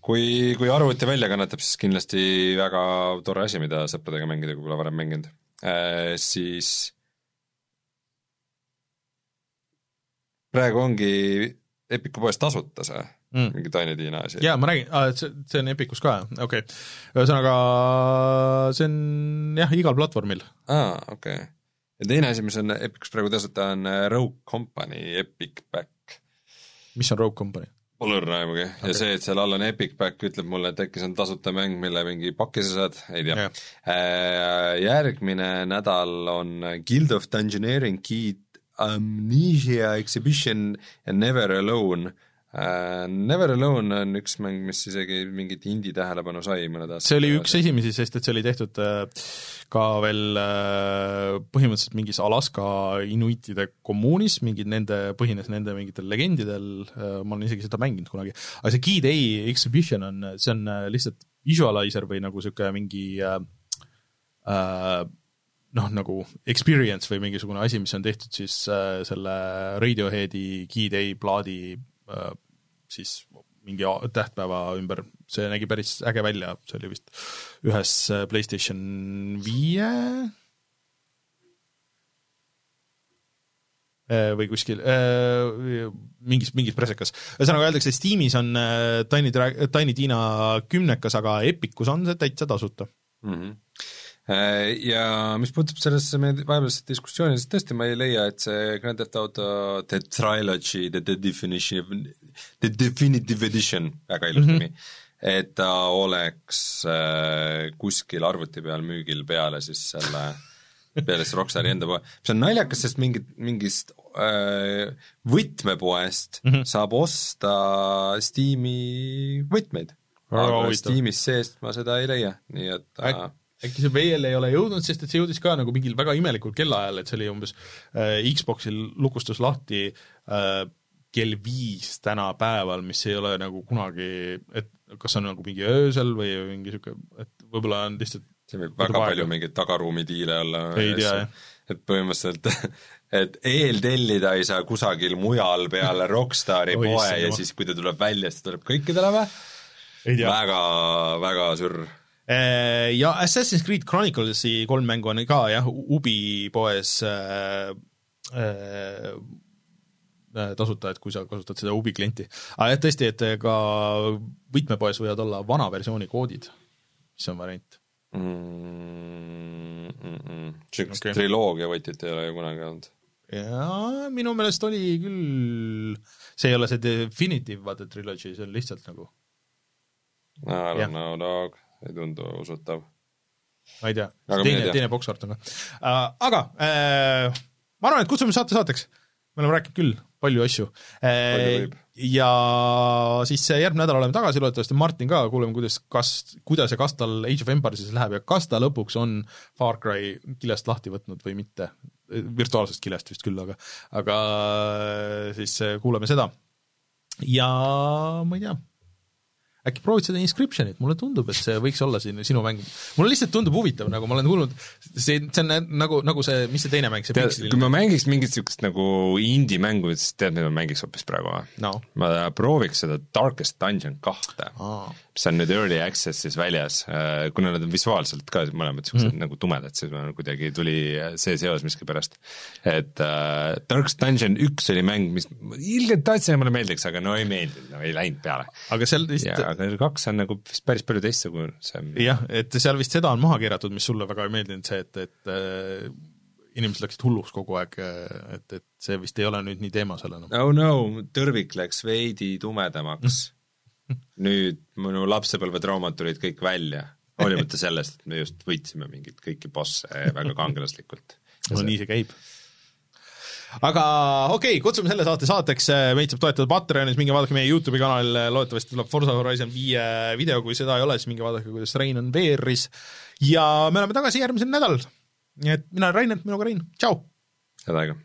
C: kui, kui arvuti välja kannatab, siis kindlasti väga tore asi, mida sõpradega mängida, kui pole varem mänginud. Äh,, siis praegu ongi Epiku poes tasuta see mm. mingi Tiny Tiina asi.
B: jaa, ma räägin, see, see on Epicus ka, okei okay.. ühesõnaga, see on jah, igal platvormil.
C: aa, okei okay.. ja teine asi, mis on Epicus praegu tasuta, on äh, Rogue Company Epic Back.
B: mis on Rogue Company?
C: Pole õrna aimugi okay. ja see, et seal all on Epic Back, ütleb mulle, et äkki see on tasuta mäng, mille mingi pakki sa saad, ei tea yeah.. Äh, järgmine nädal on Guild of Dungeoneering Key Amnesia Exhibition ja Never Alone Never Alone on üks mäng, mis isegi mingit indie tähelepanu sai mõned aastad.
B: see oli üks esimesi, sest et see oli tehtud äh, ka veel äh, põhimõtteliselt mingis Alaska inuitide kommuunis, mingid nende, põhines nende mingitel legendidel, ma olen isegi seda mänginud kunagi, aga see Key Day Exhibition on, see on lihtsalt visualizer või nagu niisugune mingi äh, noh, nagu experience või mingisugune asi, mis on tehtud siis äh, selle Radioheadi Key Day plaadi Äh, siis mingi tähtpäeva ümber, see nägi päris äge välja, see oli vist ühes äh, PlayStation viie äh, või kuskil mingis, mingis presekas. ühesõnaga öeldakse, Steamis on Tiny, Tiny Tina kümnekas, aga Epicus on see täitsa tasuta mm.
C: -hmm Äh, ja mis puutub sellesse meie vahepealsesse diskussiooni, siis tõesti ma ei leia, et see Grand Theft Auto The Trilogy, The, the Definition, The Definitive Edition, väga ilus nimi mm, -hmm. et ta oleks äh, kuskil arvuti peal müügil peale siis selle peale siis Rockstari enda poe, mis on naljakas, sest mingit, mingist äh, võtmepoest mm -hmm. saab osta Steam'i võtmeid. aga Steamis seest ma seda ei leia, nii et
B: äh, äkki see veel ei ole jõudnud, sest et see jõudis ka nagu mingil väga imelikul kellaajal, et see oli umbes äh, Xboxil lukustus lahti äh, kell viis tänapäeval, mis ei ole nagu kunagi, et kas on nagu mingi öösel või mingi niisugune, et võib-olla on lihtsalt
C: siin võib väga palju mingeid tagaruumi diile olla.
B: ei tea, jah.
C: et põhimõtteliselt (laughs) et eeltellida ei saa kusagil mujal peale Rockstari poe ja siis, kui ta tuleb välja, siis ta tuleb kõikidele või? väga, väga sürr
B: ja Assassin's Creed Chronicles'i kolm mängu on ka jah, Ubi poes äh, äh, tasuta, et kui sa kasutad seda Ubi klienti. aga jah, tõesti, et ka võtmepoes võivad olla vana versiooni koodid, mis on variant
C: mm,. niisugust okay. triloogia võtit ei ole ju kunagi olnud.
B: jaa, minu meelest oli küll, see ei ole see Definitive, vaata, trilogy, see on lihtsalt nagu
C: I don't know, dog ei tundu usutav.
B: ma ei tea, teine, teine boksart on ka uh,. aga uh, ma arvan, et kutsume saate saateks, me oleme rääkinud küll palju asju uh,. ja siis järgmine nädal oleme tagasi, loodetavasti Martin ka, kuuleme, kuidas, kas, kuidas ja kas tal Age of Empires läheb ja kas ta lõpuks on Far Cry kilest lahti võtnud või mitte. virtuaalsest kilest vist küll, aga, aga siis kuuleme seda. ja ma ei tea äkki proovid seda Inscriptionit, mulle tundub, et see võiks olla siin sinu mäng. mulle lihtsalt tundub huvitav, nagu ma olen kuulnud, see, see on nagu, nagu see, mis see teine mäng, see
C: tead, kui ma mängiks mingit niisugust nagu indie-mängu, siis tead, mida ma mängiks hoopis praegu või
B: no.?
C: ma prooviks seda Darkest Dungeon kahte ah., mis on nüüd Early Access'is väljas, äh, kuna nad on visuaalselt ka mõlemad niisugused mm. nagu tumedad, siis ma kuidagi tuli see seos miskipärast. et äh, Darkest Dungeon üks oli mäng, mis ilgelt tahtsin ja mulle meeldiks, aga no ei meeldinud, no ei läinud peale.
B: aga seal vist
C: ja aga kaks on nagu vist päris palju teistsugune, see on
B: jah, et seal vist seda on maha keeratud, mis sulle väga ei meeldinud, see, et, et äh, inimesed läksid hulluks kogu aeg, et, et see vist ei ole nüüd nii teemas enam.
C: oh no, tõrvik läks veidi tumedamaks (laughs) nüüd minu lapsepõlvetraumad tulid kõik välja, hoolimata sellest, et me just võitsime mingeid kõiki bosse väga kangelaslikult.
B: no nii see käib aga okei okay,, kutsume selle saate saateks, meid saab toetada Patreonis, minge vaadake meie Youtube'i kanalil, loodetavasti tuleb Forza Horizon viie video, kui seda ei ole, siis minge vaadake, kuidas Rein on VR-is ja me oleme tagasi järgmisel nädalal. nii et mina olen Rainer, minuga Rein, tšau!
C: head aega!